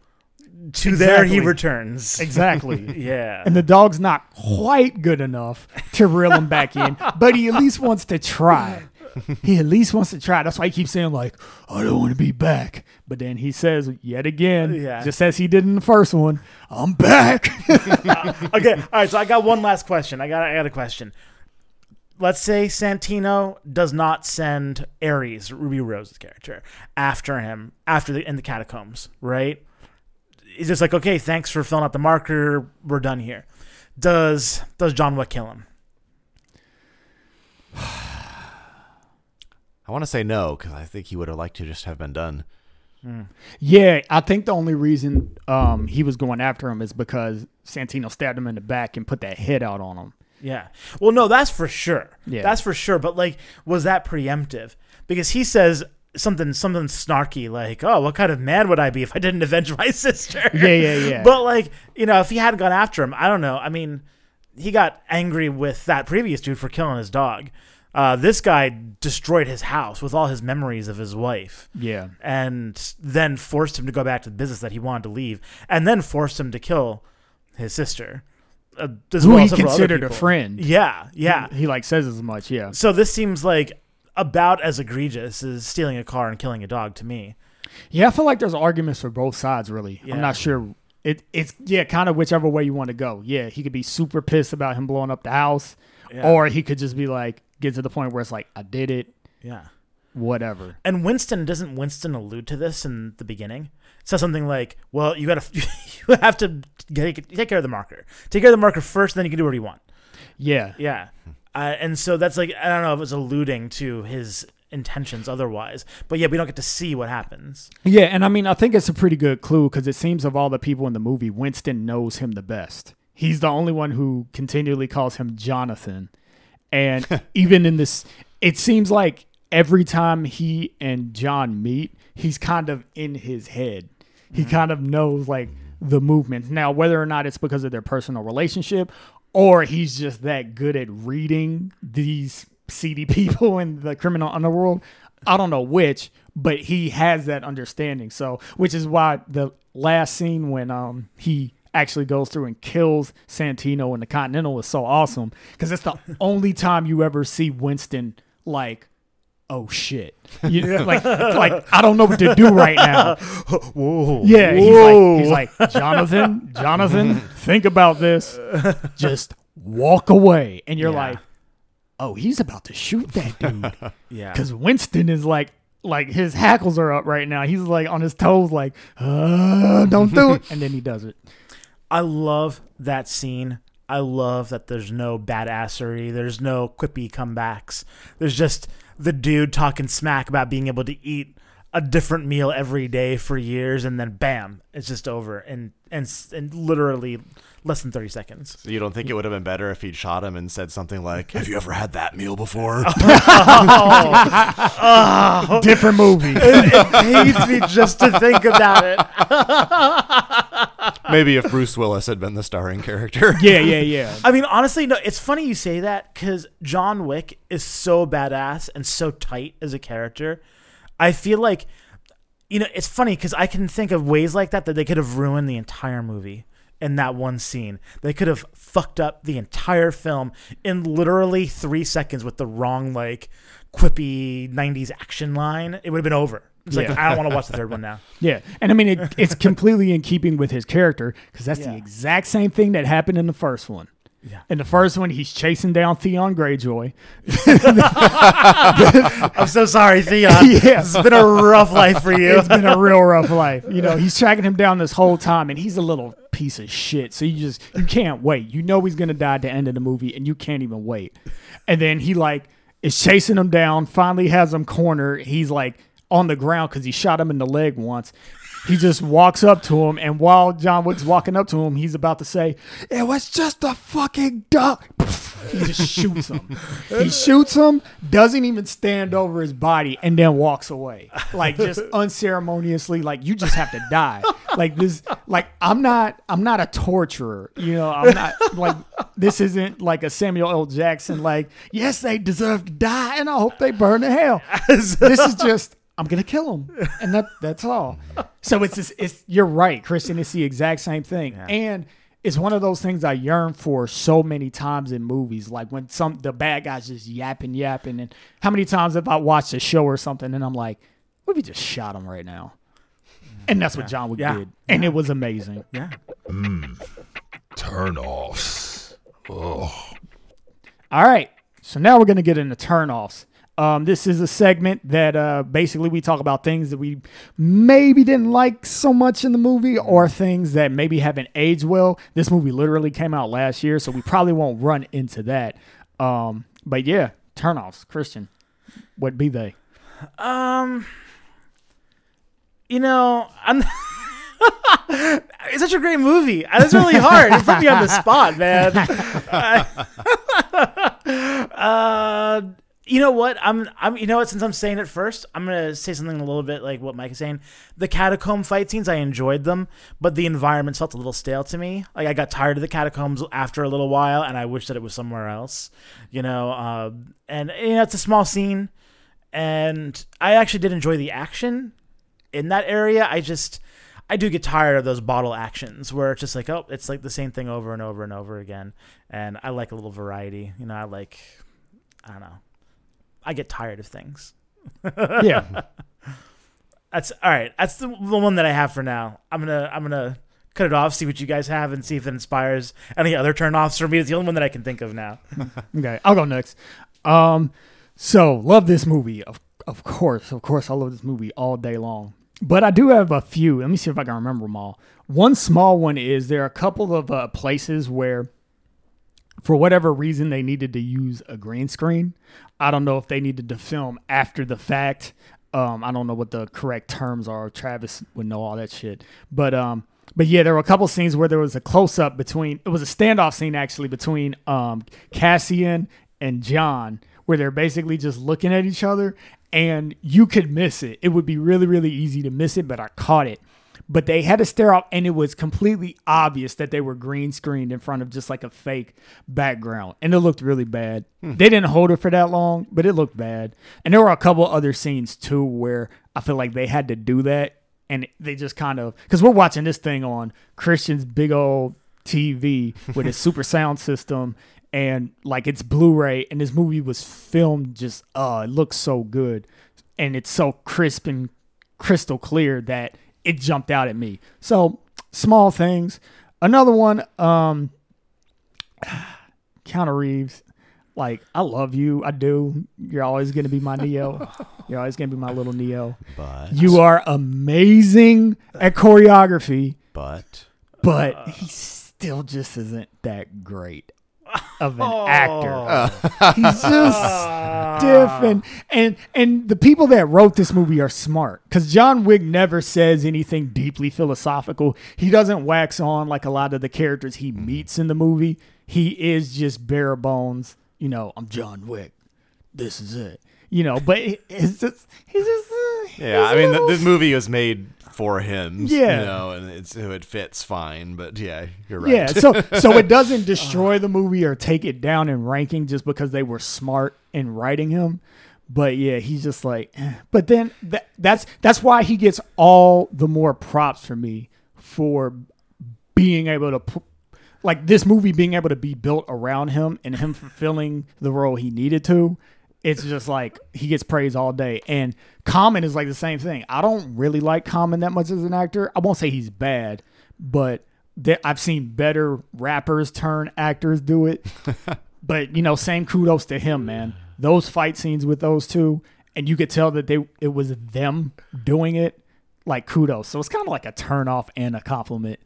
to there he returns. exactly. Yeah. And the dog's not quite good enough to reel him back in, but he at least wants to try. he at least wants to try. That's why he keeps saying like, "I don't want to be back." But then he says yet again, Yeah. just as he did in the first one, "I'm back." Uh, okay, all right. So I got one last question. I got I got a question. Let's say Santino does not send Ares, Ruby Rose's character, after him after the in the catacombs, right? He's just like, okay, thanks for filling out the marker. We're done here. Does does John Wick kill him? I want to say no because I think he would have liked to just have been done. yeah, I think the only reason um, he was going after him is because Santino stabbed him in the back and put that head out on him. Yeah. Well, no, that's for sure. Yeah. That's for sure. But like, was that preemptive? Because he says something something snarky like, "Oh, what kind of man would I be if I didn't avenge my sister?" Yeah, yeah, yeah. But like, you know, if he hadn't gone after him, I don't know. I mean, he got angry with that previous dude for killing his dog. Uh, this guy destroyed his house with all his memories of his wife Yeah, and then forced him to go back to the business that he wanted to leave, and then forced him to kill his sister, uh, who he as several other considered a friend. Yeah, yeah. he like says as much. Yeah, So this seems like about as egregious as stealing a car and killing a dog to me. Yeah, I feel like there's arguments for both sides. Really, Yeah. I'm not sure. It it's yeah, kind of whichever way you want to go. Yeah, he could be super pissed about him blowing up the house, Yeah. or he could just be like get to the point where it's like I did it, Yeah. Whatever. And Winston doesn't Winston allude to this in the beginning? Says something like, "Well, you got to you have to take, take care of the marker. Take care of the marker first, then you can do whatever you want." Yeah, Yeah. Uh, and so that's like I don't know if it's alluding to his intentions otherwise, but yeah, we don't get to see what happens. yeah, and I mean I think it's a pretty good clue because it seems of all the people in the movie, Winston knows him the best. He's the only one who continually calls him Jonathan, and even in this, it seems like every time he and John meet, he's kind of in his head. He kind of knows like the movements. Now, whether or not it's because of their personal relationship or he's just that good at reading these seedy people in the criminal underworld, I don't know which, but he has that understanding. So, which is why the last scene when um he actually goes through and kills Santino in the Continental is so awesome because it's the only time you ever see Winston like oh shit. You, like like I don't know what to do right now. Whoa. Yeah, he's like he's like Jonathan, Jonathan, think about this. Just walk away, and you're Yeah. like, oh, he's about to shoot that dude Yeah. because Winston is like. Like his hackles are up right now. He's like on his toes, like, uh, don't do it. And then he does it. I love that scene. I love that there's no badassery. There's no quippy comebacks. There's just the dude talking smack about being able to eat a different meal every day for years, and then bam, it's just over in and and literally less than thirty seconds. So you don't think it would have been better if he'd shot him and said something like, "Have you ever had that meal before?" Oh. Different movie. it pains me just to think about it. Maybe if Bruce Willis had been the starring character. yeah, yeah, yeah. I mean, honestly, no. It's funny you say that because John Wick is so badass and so tight as a character. I feel like, you know, it's funny because I can think of ways like that that they could have ruined the entire movie in that one scene. They could have fucked up the entire film in literally three seconds with the wrong like quippy '90s action line. It would have been over. It's like I don't want to watch the third one now. Yeah, and I mean it, it's completely in keeping with his character because that's the exact same thing that happened in the first one. Yeah. In the first one, he's chasing down Theon Greyjoy. I'm so sorry, Theon. Yeah. It's been a rough life for you. It's been a real rough life. You know, he's tracking him down this whole time, and he's a little piece of shit. So you just you can't wait. You know he's gonna die at the end of the movie, and you can't even wait. And then he like is chasing him down. Finally has him cornered. He's like on the ground because he shot him in the leg once. He just walks up to him, and while John Wick's walking up to him, he's about to say, "It was just a fucking duck." He just shoots him. He shoots him, doesn't even stand over his body, and then walks away. Like just unceremoniously, like you just have to die. Like this like I'm not I'm not a torturer. You know, I'm not like this isn't like a Samuel L. Jackson, like, yes, they deserve to die, and I hope they burn to hell. this is just I'm gonna kill them, and that that's all. So it's just, it's you're right, Christian. It's the exact same thing, and it's one of those things I yearn for so many times in movies. Like when some the bad guys just yapping, yapping, and how many times have I watched a show or something and I'm like, what if we just shot him right now? And that's what John Wick Yeah. did, and it was amazing. Yeah. Mm. Turn offs. Oh, All right, so now we're gonna get into turnoffs. Um, this is a segment that uh, basically we talk about things that we maybe didn't like so much in the movie, or things that maybe haven't aged well. This movie literally came out last year, so we probably won't run into that. Um, but yeah, turnoffs. Christian, what be they? Um, you know, I'm. it's such a great movie. and It's really hard. It put me on the spot, man. uh, you know what? I'm. I'm. You know what? Since I'm saying it first, I'm gonna say something a little bit like what Mike is saying. The catacomb fight scenes, I enjoyed them, but the environments felt a little stale to me. Like I got tired of the catacombs after a little while, and I wish that it was somewhere else. You know, uh, and you know, it's a small scene and I actually did enjoy the action in that area. I just I do get tired of those bottle actions where it's just like oh it's like the same thing over and over and over again, and I like a little variety. You know, I like I don't know. I get tired of things. Yeah, That's all right. That's the, the one that I have for now. I'm gonna I'm gonna cut it off, see what you guys have, and see if it inspires any other turnoffs for me. It's the only one that I can think of now. okay, I'll go next. Um, so love this movie. Of of course, of course, I love this movie all day long. But I do have a few. Let me see if I can remember them all. One small one is there are a couple of uh, places where, for whatever reason, they needed to use a green screen. I don't know if they needed to film after the fact. Um, I don't know what the correct terms are. Travis would know all that shit. But um, but yeah, there were a couple scenes where there was a close up between. It was a standoff scene actually between um Cassian and John, where they're basically just looking at each other, and you could miss it. It would be really really easy to miss it, but I caught it. But they had to stare off, and it was completely obvious that they were green screened in front of just like a fake background, and it looked really bad. They didn't hold it for that long, but it looked bad. And there were a couple other scenes too where I feel like they had to do that, and they just kind of because we're watching this thing on Christian's big old TV with his super sound system and like it's Blu-ray and this movie was filmed just uh it looks so good and it's so crisp and crystal clear that it jumped out at me. So small things. Another one, um Keanu Reeves. Like, I love you. I do. You're always gonna be my Neo. You're always gonna be my little Neo. But You are amazing at choreography, but but he still just isn't that great of an actor. He's just stiff and and and the people that wrote this movie are smart because John Wick never says anything deeply philosophical. He doesn't wax on like a lot of the characters he meets in the movie. He is just bare bones. You know, I'm John Wick. This is it. You know, but it's just he's just uh, yeah, he's I a mean, the, little this movie was made for him. Yeah. you know, and it's it fits fine. But yeah, you're right. Yeah, so so it doesn't destroy the movie or take it down in ranking just because they were smart in writing him. But yeah, he's just like. eh. But then that, that's that's why he gets all the more props for me for being able to pu- like this movie being able to be built around him and him fulfilling the role he needed to. It's just like he gets praise all day. And Common is like the same thing. I don't really like Common that much as an actor. I won't say he's bad, but I've seen better rappers turn actors do it. but you know, same kudos to him, man. Those fight scenes with those two, and you could tell that they it was them doing it. Like kudos. So it's kind of like a turn off and a compliment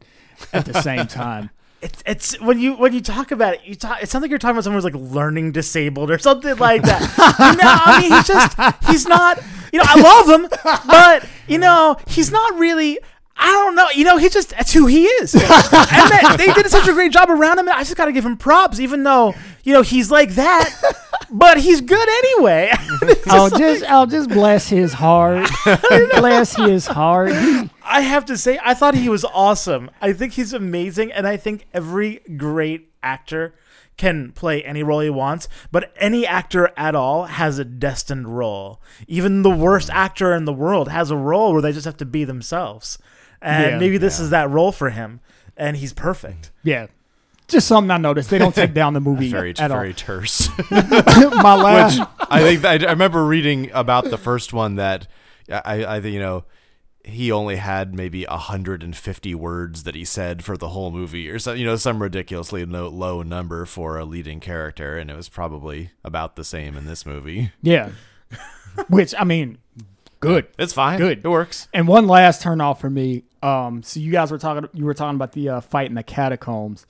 at the same time. It's it's when you when you talk about it, you talk. It sounds like you're talking about someone who's like learning disabled or something like that. you know, I mean, he's just he's not. You know, I love him, but you know, he's not really. I don't know. You know, he just that's who he is. and they, they did such a great job around him. I just got to give him props, even though you know he's like that, but he's good anyway. It's I'll just just I'll just bless his heart. bless his heart. I have to say, I thought he was awesome. I think he's amazing, and I think every great actor can play any role he wants, but any actor at all has a destined role. Even the worst actor in the world has a role where they just have to be themselves. And Yeah. maybe this is that role for him. and he's perfect. Yeah. Just something I noticed. They don't take down the movie very at very terse. My last, Which I think I, I remember reading about the first one that I I think you know he only had maybe 150 words that he said for the whole movie or so you know some ridiculously low, low number for a leading character and it was probably about the same in this movie. yeah. Which I mean, good. It's fine. Good. It works. And one last turn off for me. Um, so you guys were talking, you were talking about the uh, fight in the catacombs.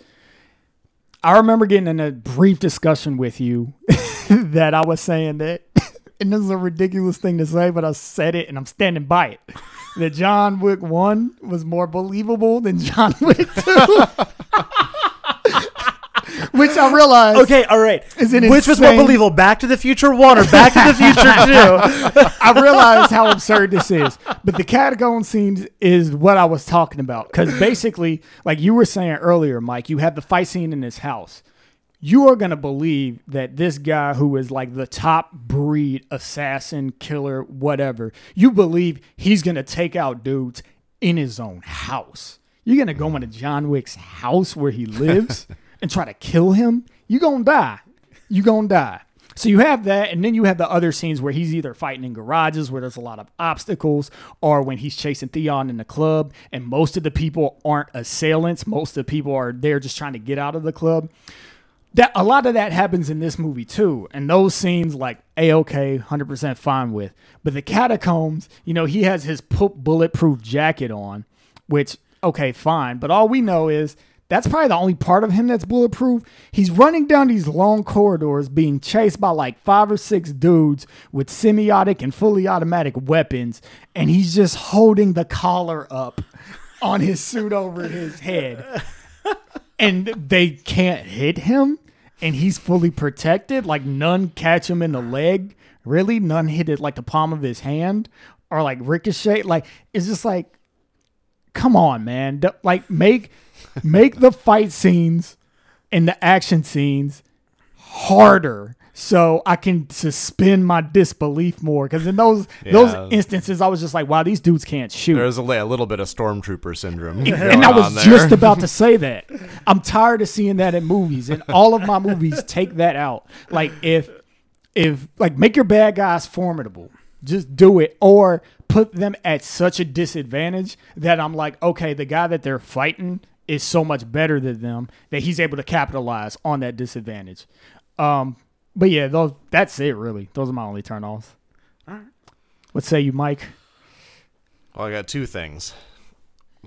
I remember getting in a brief discussion with you that I was saying that, and this is a ridiculous thing to say, but I said it and I'm standing by it. That John Wick one was more believable than John Wick two, which I realized. Okay, all right. Is it Which was more believable, Back to the Future One or Back to the Future Two? I realize how absurd this is, but the catacomb scenes is what I was talking about. Because basically, like you were saying earlier, Mike, you have the fight scene in his house. You are gonna believe that this guy, who is like the top breed assassin, killer, whatever, you believe he's gonna take out dudes in his own house. You're gonna go into John Wick's house where he lives and try to kill him. You gonna die. You gonna die. So you have that, and then you have the other scenes where he's either fighting in garages where there's a lot of obstacles, or when he's chasing Theon in the club, and most of the people aren't assailants. Most of the people are there just trying to get out of the club. That a lot of that happens in this movie too, and those scenes like a okay, hundred percent fine with. But the catacombs, you know, he has his bulletproof jacket on, which okay, fine. But all we know is that's probably the only part of him that's bulletproof. He's running down these long corridors being chased by like five or six dudes with semi-automatic and fully automatic weapons, and he's just holding the collar up on his suit over his head. And they can't hit him, and he's fully protected. Like none catch him in the leg. Really? None hit it like the palm of his hand or like ricochet. Like it's just like come on, man. Like make make the fight scenes and the action scenes harder so I can suspend my disbelief more. Because in those Yeah. those instances, I was just like, wow, these dudes can't shoot. There's a, a little bit of stormtrooper syndrome. and I was just about to say that. I'm tired of seeing that in movies, and all of my movies take that out. Like if if like make your bad guys formidable, just do it, or put them at such a disadvantage that I'm like, okay, the guy that they're fighting is so much better than them that he's able to capitalize on that disadvantage. Um, but yeah, those that's it really. Those are my only turn offs. What say you, Mike? Well, I got two things.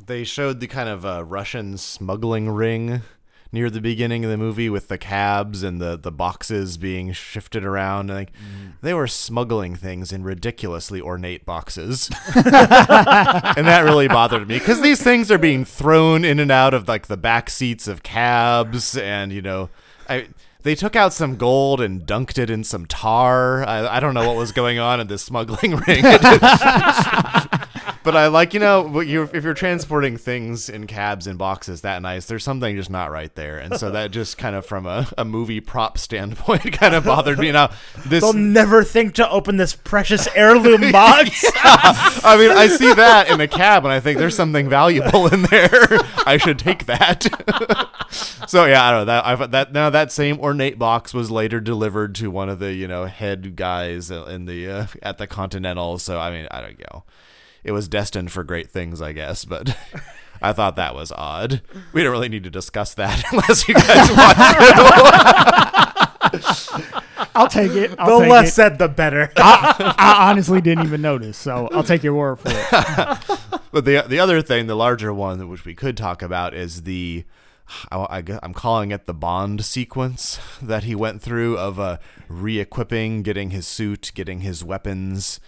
They showed the kind of uh, Russian smuggling ring near the beginning of the movie with the cabs and the, the boxes being shifted around. Like mm-hmm. they were smuggling things in ridiculously ornate boxes, and that really bothered me because these things are being thrown in and out of like the back seats of cabs, and you know, I. They took out some gold and dunked it in some tar. I, I don't know what was going on in this smuggling ring. But I like, you know, if you're transporting things in cabs and boxes that nice, there's something just not right there. And so that just kind of from a, a movie prop standpoint kind of bothered me. Now, this, They'll never think to open this precious heirloom box. I mean, I see that in a cab and I think there's something valuable in there. I should take that. so yeah, I don't know that I've, that now that same ornate box was later delivered to one of the, you know, head guys in the, uh, at the Continental. So, I mean, I don't know. It was destined for great things, I guess, but I thought that was odd. We don't really need to discuss that unless you guys want to. I'll take it. I'll the take less it. said, the better. I honestly didn't even notice, so I'll take your word for it. But the the other thing, the larger one, which we could talk about, is the I, am calling it the Bond sequence that he went through of uh, re-equipping, getting his suit, getting his weapons.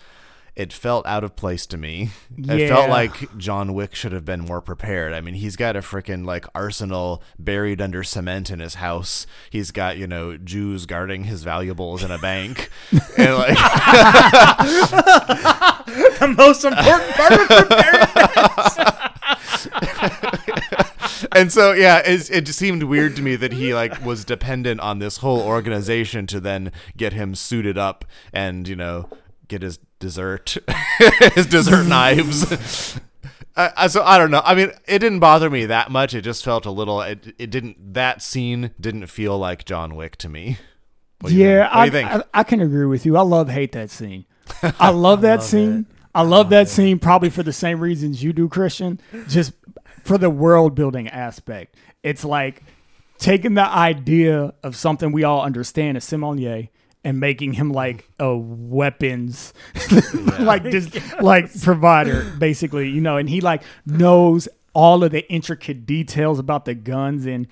It felt out of place to me. It felt like John Wick should have been more prepared. I mean, he's got a freaking like arsenal buried under cement in his house. He's got you know Jews guarding his valuables in a bank, and like the most important part of preparing. and so yeah, it's, it seemed weird to me that he like was dependent on this whole organization to then get him suited up and you know get his dessert, his dessert knives. I, I, so I don't know. I mean, it didn't bother me that much. It just felt a little. It, it didn't. That scene didn't feel like John Wick to me. What yeah. What I, think? I I can agree with you. I love hate that scene. I love that scene. I love that scene probably for the same reasons you do, Christian. Just for the world building aspect. It's like taking the idea of something we all understand as sommelier and making him like a weapons like just like provider basically you know and he like knows all of the intricate details about the guns and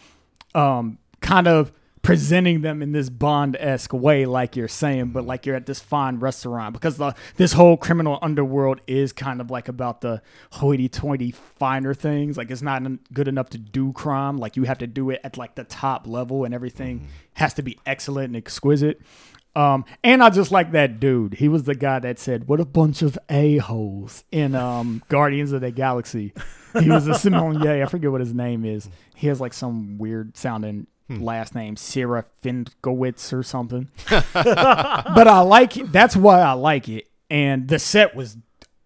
um kind of presenting them in this bond-esque way like you're saying but like you're at this fine restaurant because the this whole criminal underworld is kind of like about the hoity-toity finer things like it's not good enough to do crime like you have to do it at like the top level and everything has to be excellent and exquisite um, and I just like that dude. He was the guy that said, "What a bunch of a holes" in um, Guardians of the Galaxy. He was a sommelier. I forget what his name is. He has like some weird sounding last name, Sarah Finkowitz or something. but I like it. That's why I like it. And the set was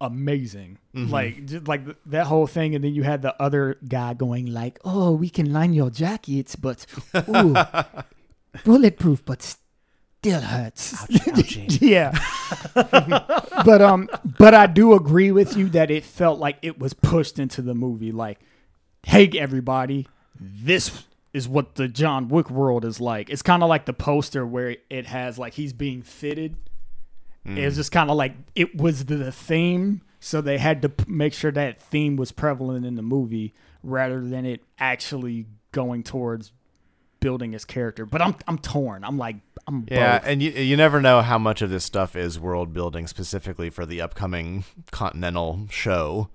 amazing. Like just like that whole thing, and then you had the other guy going like, "Oh, we can line your jackets, but ooh, bulletproof, but still hurts." Ouchie. yeah. but um but I do agree with you that it felt like it was pushed into the movie like hey everybody this is what the John Wick world is like. It's kind of like the poster where it has like he's being fitted. It's just kind of like it was the theme so they had to p- make sure that theme was prevalent in the movie rather than it actually going towards building his character. But I'm I'm torn. I'm like I'm Yeah, both. and you you never know how much of this stuff is world building specifically for the upcoming Continental show.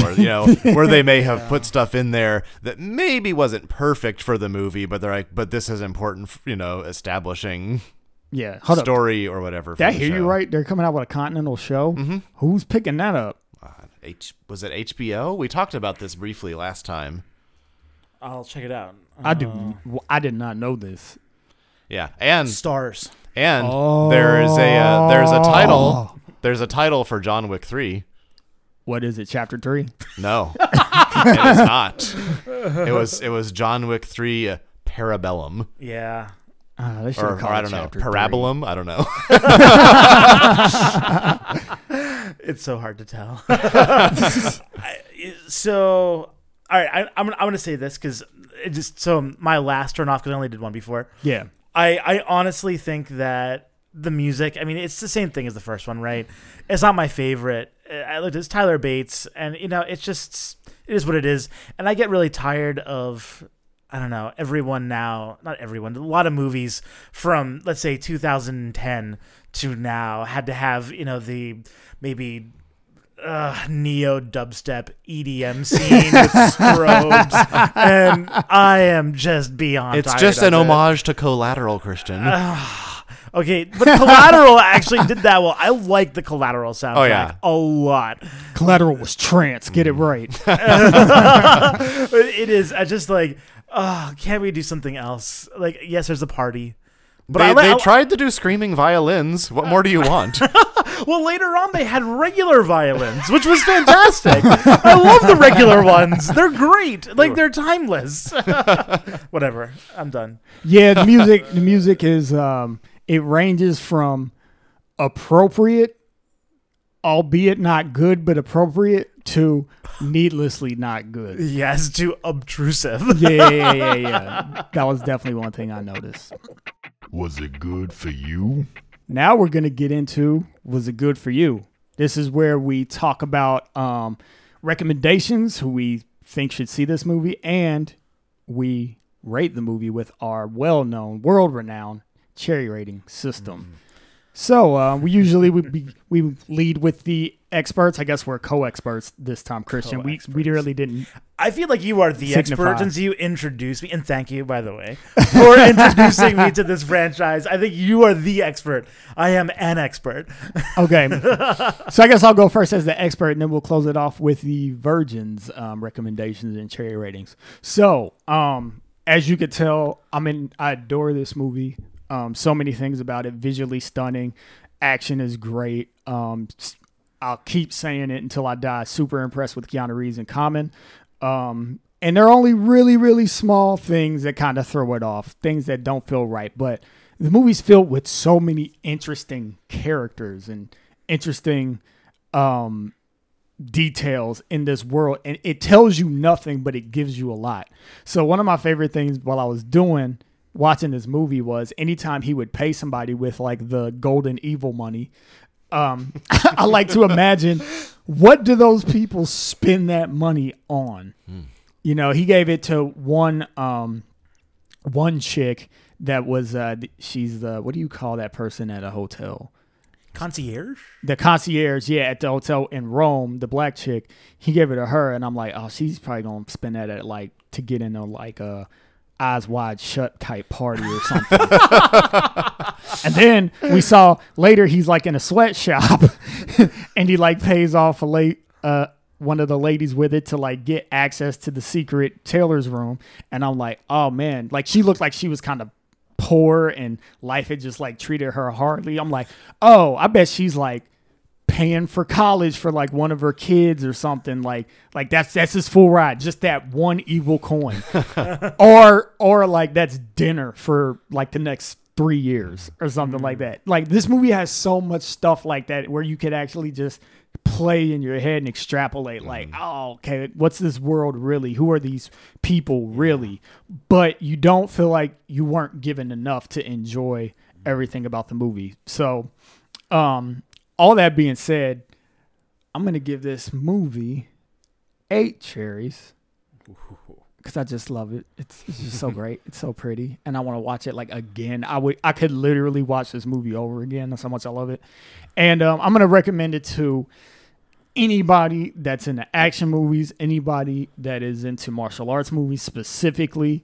Where you know where they may have put stuff in there that maybe wasn't perfect for the movie, but they're like, but this is important, f- you know, establishing yeah. Hold up. story or whatever. Did I hear you right? They're coming out with a Continental show. Mm-hmm. Who's picking that up? Uh, H was it HBO? We talked about this briefly last time. I'll check it out. I do. Uh, well, I did not know this. Yeah, and Starz. and there is a uh, there's a Oh. title there's a title for John Wick three. What is it? Chapter three. No, it is not. It was it was John Wick three uh, Parabellum Yeah. Uh, they should or, or I don't know chapter. Parabolum. I don't know. It's so hard to tell. I- so, all right, I, I'm, I'm going to say this because it just so my last turn off because I only did one before. Yeah. I, I honestly think that the music, I mean, it's the same thing as the first one, right? It's not my favorite. Uh, I looked, it's Tyler Bates, and, you know, it's just, it is what it is. And I get really tired of, I don't know, everyone now, not everyone, a lot of movies from, let's say, 2010 to now had to have, you know, the maybe uh, neo dubstep EDM scene with strobes, and I am just beyond. it's tired just of an it. homage to Collateral, Christian. Okay, but Collateral actually did that well. I like the Collateral soundtrack Oh, yeah. a lot. Collateral was trance. Get it right. It is. I just like, oh, can't we do something else? Like, yes, there's a party, but they I, li- they tried to do screaming violins. What more do you want? Well, later on they had regular violins, which was fantastic. I love the regular ones. They're great. Like they're timeless. Whatever. I'm done. yeah. The music. The music is. Um. It ranges from appropriate, albeit not good, but appropriate, to needlessly not good. Yes, too obtrusive. Yeah, yeah, yeah, yeah, yeah. That was definitely one thing I noticed. Was it good for you? Now we're gonna get into was it good for you? This is where we talk about um, recommendations, who we think should see this movie, and we rate the movie with our well-known, world-renowned cherry rating system. So uh, we usually we we lead with the experts. I guess we're co-experts this time, Christian. We we really didn't. I feel like you are the Signify. expert since you introduced me, and thank you, by the way, for introducing me to this franchise. I think you are the expert. I am an expert. Okay, so I guess I'll go first as the expert, and then we'll close it off with the Virgin's um, recommendations and cherry ratings. So, um, as you could tell, I mean, I adore this movie. Um, so many things about it: visually stunning, action is great. Um, I'll keep saying it until I die. Super impressed with Keanu Reeves and Common. Um, and they're only really, really small things that kind of throw it off, things that don't feel right. But the movie's filled with so many interesting characters and interesting um, details in this world. And it tells you nothing, but it gives you a lot. So, one of my favorite things while I was doing watching this movie was anytime he would pay somebody with like the golden evil money um, I like to imagine what do those people spend that money on? You know, he gave it to one um, one chick that was uh, she's the what do you call that person at a hotel? Concierge? The concierge, yeah, at the hotel in Rome, the black chick. He gave it to her, and I'm like, oh, she's probably gonna spend that at like to get in a like a eyes wide shut type party or something. and then we saw later he's like in a sweatshop and he like pays off a late uh one of the ladies with it to like get access to the secret tailor's room and I'm like, "Oh man, like she looked like she was kind of poor and life had just like treated her hardly." I'm like, "Oh, I bet she's like paying for college for like one of her kids or something like like that's that's his full ride just that one evil coin. Or or like that's dinner for like the next three years or something like that. Like this movie has so much stuff like that where you could actually just play in your head and extrapolate like oh okay what's this world really? Who are these people really? But you don't feel like you weren't given enough to enjoy everything about the movie. So um all that being said, I'm gonna give this movie eight cherries because I just love it. It's, it's just so great. It's so pretty, and I want to watch it like again. I would, I could literally watch this movie over again. That's how much I love it. And um, I'm gonna recommend it to anybody that's into action movies, anybody that is into martial arts movies specifically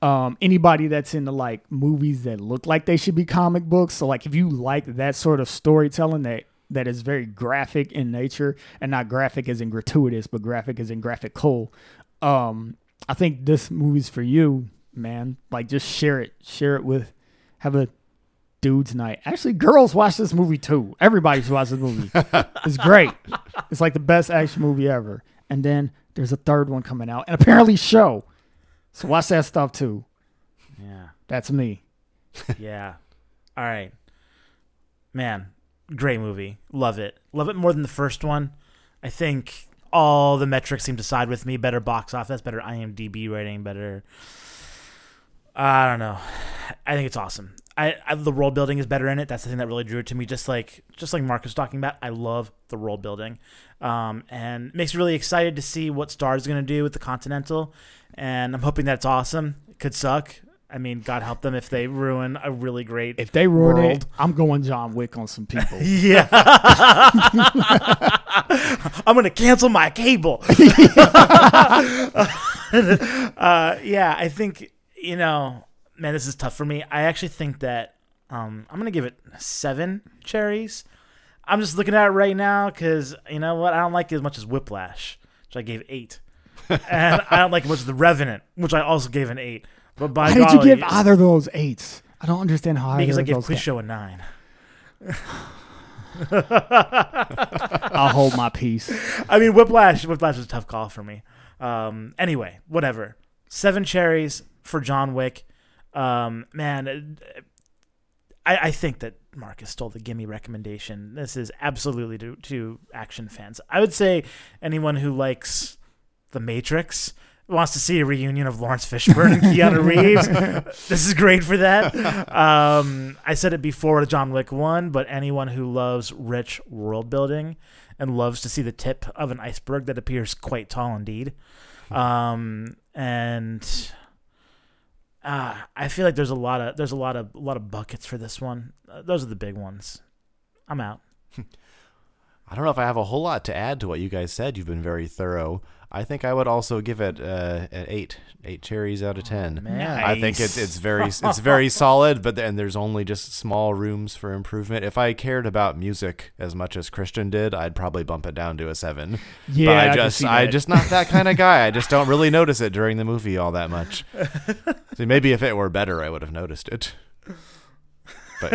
um, anybody that's into like movies that look like they should be comic books. So like if you like that sort of storytelling that that is very graphic in nature and not graphic as in gratuitous, but graphic as in graphical. Um, I think this movie's for you, man. Like just share it, share it with, have a dudes night. Actually, girls watch this movie too. Everybody should watch this movie. it's great. It's like the best action movie ever. And then there's a third one coming out, and apparently show. So watch that stuff too. Yeah. That's me. Yeah. All right. Man, great movie. Love it. Love it more than the first one. I think all the metrics seem to side with me. Better box office, better IMDb rating, better. I don't know. I think it's awesome. I, I the world building is better in it. That's the thing that really drew it to me. Just like just like Mark was talking about, I love the world building, um, and makes me really excited to see what Starz's going to do with the Continental. And I'm hoping that's awesome. It could suck. I mean, God help them if they ruin a really great. If they ruin World. it, I'm going John Wick on some people. yeah, I'm gonna cancel my cable. uh, yeah, I think you know, man, this is tough for me. I actually think that um, I'm gonna give it seven cherries. I'm just looking at it right now because you know what? I don't like it as much as Whiplash, which I gave eight, and I don't like it as much as The Revenant, which I also gave an eight. But by Why did you give either of those eights? I don't understand how either because I of gave those Quiz got- Show a nine. I'll hold my peace. I mean, Whiplash. Whiplash was a tough call for me. Um, anyway, whatever. Seven cherries for John Wick. Um, man, uh, I, I think that Marcus stole the gimme recommendation. This is absolutely to, to action fans. I would say anyone who likes The Matrix wants to see a reunion of Laurence Fishburne and Keanu Reeves. this is great for that. Um, I said it before with John Wick 1, but anyone who loves rich world building and loves to see the tip of an iceberg that appears quite tall indeed. Um, and uh, I feel like there's a lot of there's a lot of a lot of buckets for this one. Uh, those are the big ones. I'm out. I don't know if I have a whole lot to add to what you guys said. You've been very thorough. I think I would also give it uh, an eight, eight cherries out of ten. man. I think it's it's very it's very solid, but then there's only just small rooms for improvement. If I cared about music as much as Christian did, I'd probably bump it down to a seven. Yeah, but I I just see I just not that kind of guy. I just don't really notice it during the movie all that much. See, maybe if it were better, I would have noticed it. But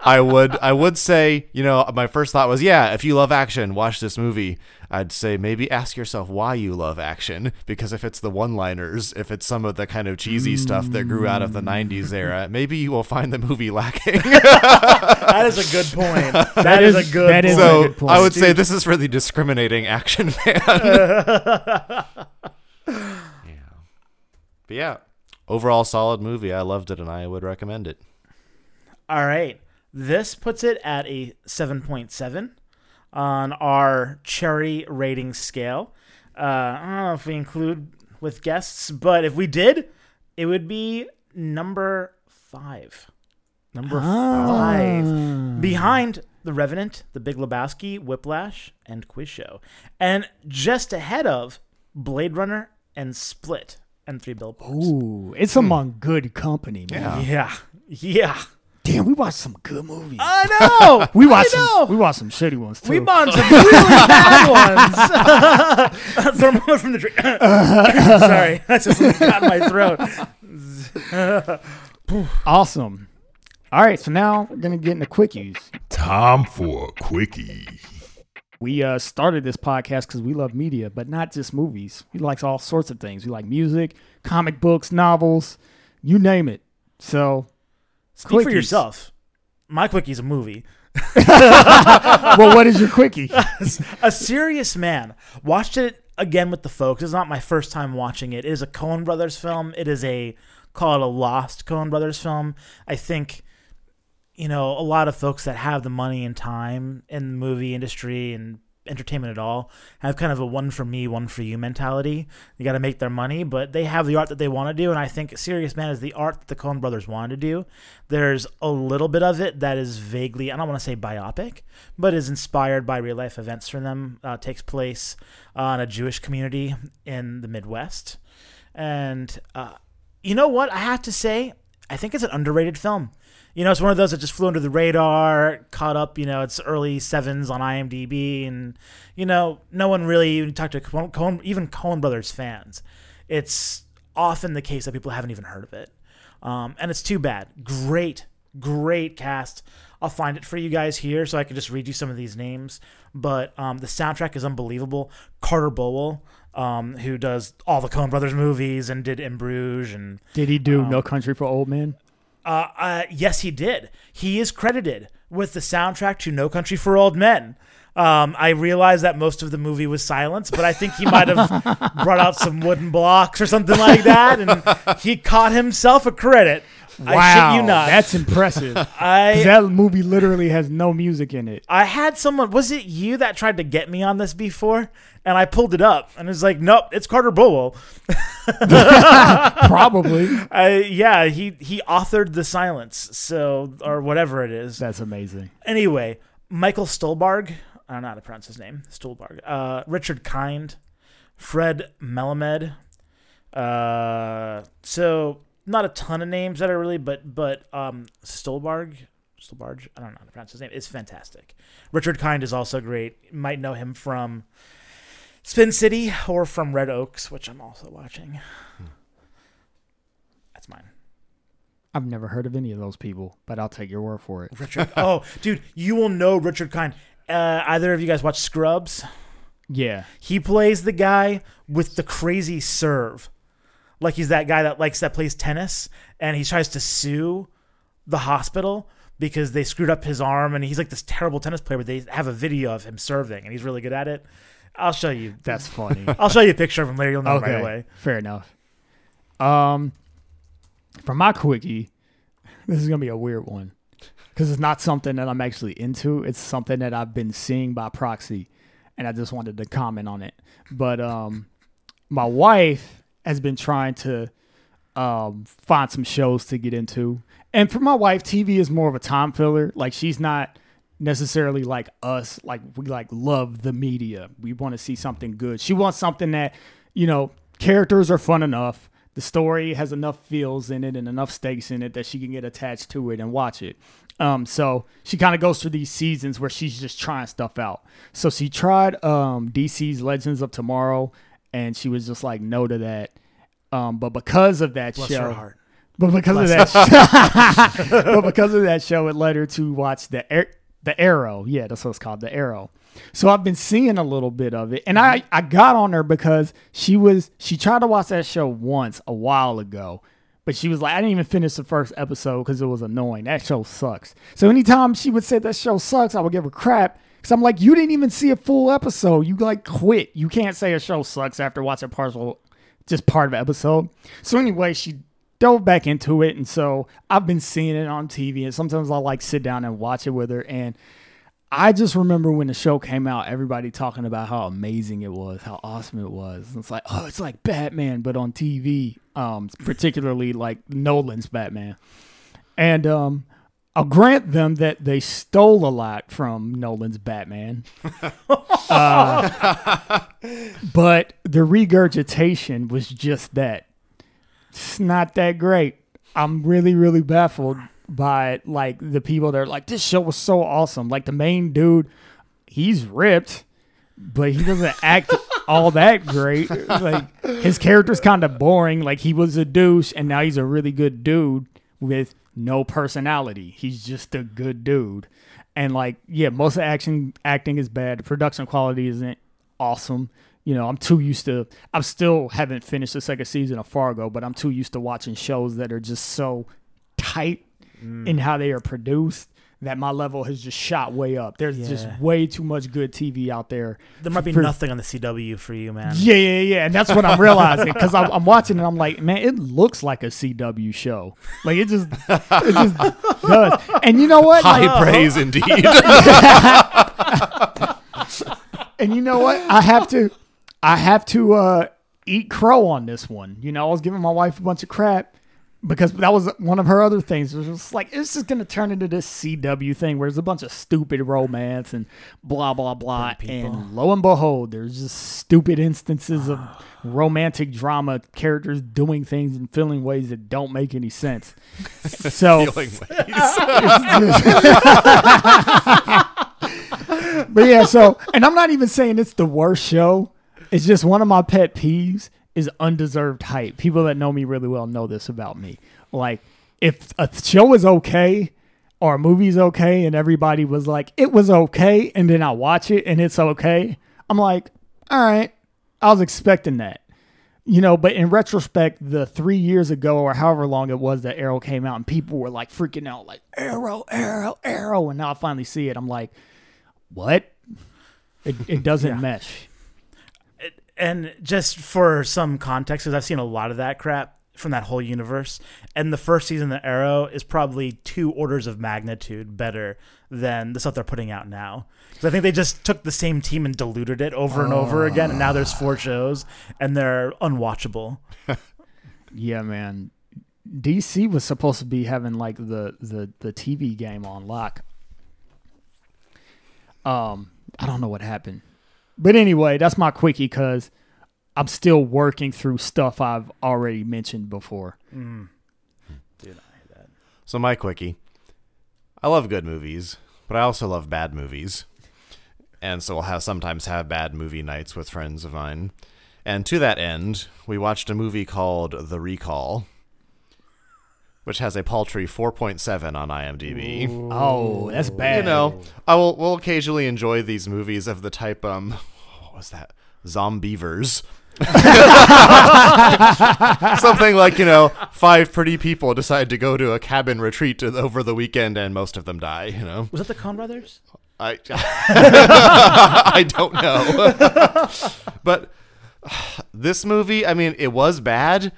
I would I would say, you know, my first thought was, yeah, if you love action, watch this movie. I'd say maybe ask yourself why you love action because if it's the one-liners, if it's some of the kind of cheesy stuff that grew out of the 90s mm. era, maybe you will find the movie lacking. That is a good point. that is, is- a good that is point. a so good point. I would say this is for the discriminating action fan. yeah. But yeah, overall solid movie. I loved it and I would recommend it. All right. This puts it at a 7.7 on our cherry rating scale. Uh, I don't know if we include with guests, but if we did, it would be number five. Number five. Behind The Revenant, The Big Lebowski, Whiplash, and Quiz Show. And just ahead of Blade Runner and Split and Three Billboards. Ooh, it's among good company, man. Yeah. Yeah. Damn, we watched some good movies. I know. we watched I know. some. We watched some shitty ones too. We bought some really bad ones. Throw them from the drink. Sorry, that's just got in my throat. awesome. All right, so now we're gonna get into quickies. Time for a quickie. We uh, started this podcast because we love media, but not just movies. We like all sorts of things. We like music, comic books, novels, you name it. So, Speak for yourself. My quickie's a movie. well, what is your quickie? A Serious Man. Watched it again with the folks. It's not my first time watching it. It is a Coen Brothers film. It is a call it a lost Coen Brothers film. I think you know a lot of folks that have the money and time in the movie industry and entertainment at all have kind of a one for me, one for you mentality. You got to make their money, but they have the art that they want to do, and I think Serious Man is the art that the Coen Brothers wanted to do. There's a little bit of it that is vaguely, I don't want to say biopic, but is inspired by real life events for them. Uh, takes place uh, a Jewish community in the Midwest, and uh, you know what? I have to say, I think it's an underrated film. You know, it's one of those that just flew under the radar, caught up. You know, it's early sevens on IMDb, and you know, no one really even talked to Coen, even Coen Brothers fans. It's often the case that people haven't even heard of it, um, and it's too bad. Great, great cast. I'll find it for you guys here, so I can just read you some of these names. But um, the soundtrack is unbelievable. Carter Burwell, um, who does all the Coen Brothers movies and did In Bruges and Did he do No Country for Old Men? Uh, uh, yes, he did. He is credited with the soundtrack to No Country for Old Men. Um, I realize that most of the movie was silence, but I think he might have brought out some wooden blocks or something like that, and he caught himself a credit. I Wow, shit you not. that's impressive. I that movie literally has no music in it. I had someone. Was it you that tried to get me on this before? And I pulled it up, and it's like, nope, it's Carter Burwell. Probably. I, yeah, he he authored the silence, so or whatever it is. That's amazing. Anyway, Michael Stuhlbarg, I don't know how to pronounce his name, Stuhlbarg. Uh, Richard Kind, Fred Melamed. Uh, so not a ton of names that are really, but but um, Stuhlbarg, Stuhlbarg, I don't know how to pronounce his name. Is fantastic. Richard Kind is also great. You might know him from Spin City or from Red Oaks, which I'm also watching. That's mine. I've never heard of any of those people, but I'll take your word for it. Richard. oh, dude, you will know Richard Kind. Uh, either of you guys watch Scrubs? Yeah. He plays the guy with the crazy serve. Like he's that guy that likes that plays tennis and he tries to sue the hospital because they screwed up his arm and he's like this terrible tennis player, but they have a video of him serving and he's really good at it. I'll show you. That's funny. I'll show you a picture of him later. You'll know okay. right away. Fair enough. Um, for my quickie, this is gonna be a weird one because it's not something that I'm actually into. It's something that I've been seeing by proxy, and I just wanted to comment on it. But um, my wife has been trying to um find some shows to get into, and for my wife, TV is more of a time filler. Like she's not necessarily like us like we like love the media. We want to see something good. She wants something that you know characters are fun enough. The story has enough feels in it and enough stakes in it that she can get attached to it and watch it. Um so she kind of goes through these seasons where she's just trying stuff out. So she tried um dc's legends of tomorrow and she was just like no to that um but because of that Bless show her heart. But because of that, show, but because of that show, it led her to watch the the Arrow. Yeah, that's what it's called, the Arrow. So I've been seeing a little bit of it, and I I got on her because she was she tried to watch that show once a while ago, but she was like I didn't even finish the first episode because it was annoying. That show sucks. So anytime she would say that show sucks, I would give her crap. Cause I'm like, you didn't even see a full episode. You like quit. You can't say a show sucks after watching partial, just part of an episode. So anyway, she dove back into it, and so I've been seeing it on TV, and sometimes I like sit down and watch it with her. And I just remember when the show came out, everybody talking about how amazing it was, how awesome it was. And it's like, oh, it's like Batman, but on TV, um, particularly like Nolan's Batman. And um, I'll grant them that they stole a lot from Nolan's Batman. Uh, but the regurgitation was just that. It's not that great. I'm really, really baffled by like the people that are like, this show was so awesome. Like the main dude, he's ripped, but he doesn't act all that great. Like his character's kind of boring. Like he was a douche and now he's a really good dude with no personality. He's just a good dude. And like, yeah, most of the action acting is bad. The production quality isn't awesome. You know, I'm too used to. I still haven't finished the second season of Fargo, but I'm too used to watching shows that are just so tight mm. in how they are produced that my level has just shot way up. There's just way too much good TV out there. There might be for- nothing on the CW for you, man. Yeah, yeah, yeah, and that's what I'm realizing because I'm, I'm watching and I'm like, man, it looks like a CW show. Like it just, it just does. And you know what? High Like, praise indeed. and you know what? I have to, I have to uh, eat crow on this one. You know, I was giving my wife a bunch of crap because that was one of her other things. It was just like it's just gonna turn into this CW thing where there's a bunch of stupid romance and blah blah blah. And lo and behold, there's just stupid instances of romantic drama, characters doing things and feeling ways that don't make any sense. So Feeling ways. but yeah, so and I'm not even saying it's the worst show. It's just one of my pet peeves is undeserved hype. People that know me really well know this about me. Like if a show is okay or a movie's okay and everybody was like it was okay and then I watch it and it's okay, I'm like, all right, I was expecting that. You know, but in retrospect, the three years ago or however long it was that Arrow came out and people were like freaking out, like Arrow, Arrow, Arrow. And now I finally see it. I'm like, what? It, it doesn't mesh. And just for some context, because I've seen a lot of that crap from that whole universe, and the first season of Arrow is probably two orders of magnitude better than the stuff they're putting out now. Because I think they just took the same team and diluted it over and over again, and now there's four shows, and they're unwatchable. Yeah, man. DC was supposed to be having like the the the TV game on lock. Um, I don't know what happened, but anyway, that's my quickie because I'm still working through stuff I've already mentioned before. Dude, I hate that. So my quickie. I love good movies, but I also love bad movies. And so I'll have sometimes have bad movie nights with friends of mine. And to that end, we watched a movie called The Recall, which has a paltry 4.7 on IMDb. Oh, that's bad. You know, I will will occasionally enjoy these movies of the type um what was that? Zombeavers. Something like, you know, five pretty people decide to go to a cabin retreat over the weekend and most of them die, you know. Was that the Coen Brothers? I I don't know. but this movie, I mean, it was bad.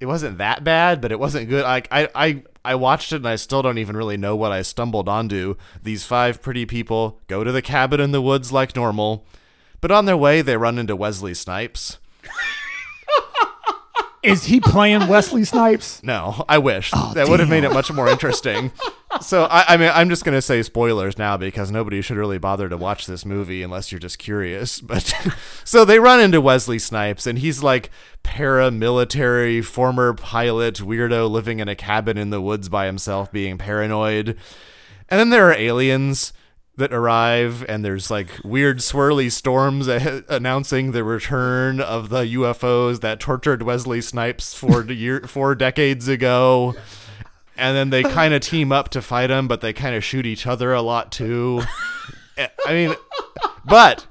It wasn't that bad, but it wasn't good. Like I, I I watched it and I still don't even really know what I stumbled onto. These five pretty people go to the cabin in the woods like normal, but on their way they run into Wesley Snipes. Is he playing Wesley Snipes? No, I wish oh, that would have made it much more interesting. so I, I mean, I'm just gonna say spoilers now because nobody should really bother to watch this movie unless you're just curious. But so they run into Wesley Snipes, and he's like paramilitary, former pilot, weirdo living in a cabin in the woods by himself, being paranoid. And then there are aliens that arrive, and there's like weird swirly storms a- announcing the return of the UFOs that tortured Wesley Snipes four year four decades ago. And then they kind of team up to fight him, but they kind of shoot each other a lot too. Eh, I mean, but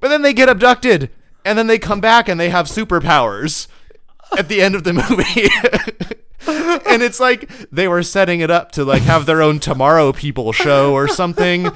but then they get abducted, and then they come back and they have superpowers at the end of the movie. and it's like they were setting it up to like have their own Tomorrow People show or something.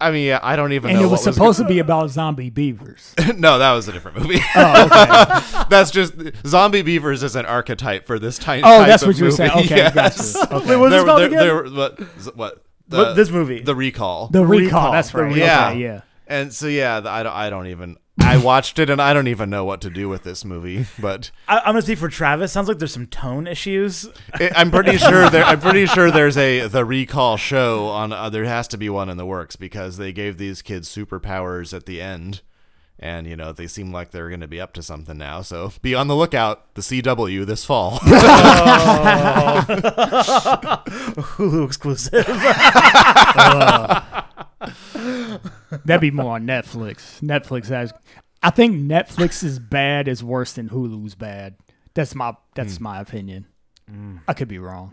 I mean, I don't even And know. it was what supposed to be about zombie beavers. no, that was a different movie. Oh, okay. that's just zombie beavers is an archetype for this type. Oh, type that's of what you were saying. movie. Okay, Yes. gotcha. Okay. Wait, what was There- it called there- again? there- what? What? The, What- this movie? The Recall. The recall. Recall, That's right. right. yeah, Okay, yeah. And so yeah, I don't. I don't even. I watched it and I don't even know what to do with this movie. But I, I'm gonna speak for Travis. Sounds like there's some tone issues. it, I'm pretty sure there. I'm pretty sure there's a the Recall show on. Uh, there has to be one in the works because they gave these kids superpowers at the end. And you know they seem like they're going to be up to something now, so be on the lookout. The CW this fall. Hulu exclusive. That'd be more on Netflix. Netflix has. I think Netflix's bad is worse than Hulu's bad. That's my that's my opinion. I could be wrong.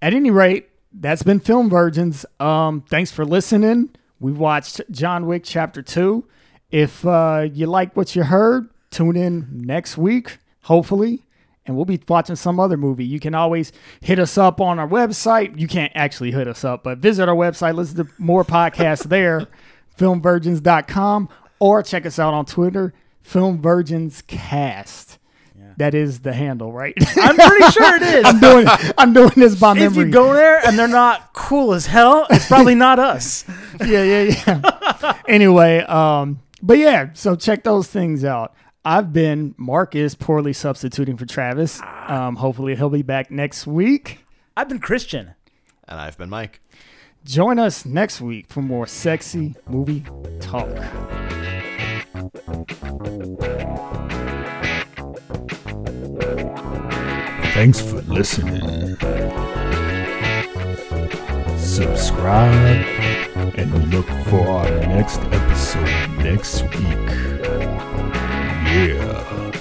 At any rate, that's been Film Virgins. Um, thanks for listening. We watched John Wick Chapter Two. If uh, you like what you heard, tune in next week, hopefully, and we'll be watching some other movie. You can always hit us up on our website. You can't actually hit us up, but visit our website, listen to more podcasts there, filmvirgins.com, or check us out on Twitter, filmvirginscast. Virgins That is the handle, right? I'm pretty sure it is. I'm doing I'm doing this by if memory. If you go there and they're not cool as hell, it's probably not us. yeah, yeah, yeah. anyway, um, but yeah, so check those things out. I've been Marcus poorly substituting for Travis. Um, hopefully he'll be back next week. I've been Christian. and I've been Mike. Join us next week for more sexy movie talk. Thanks for listening. Subscribe and look for our next episode next week. Yeah.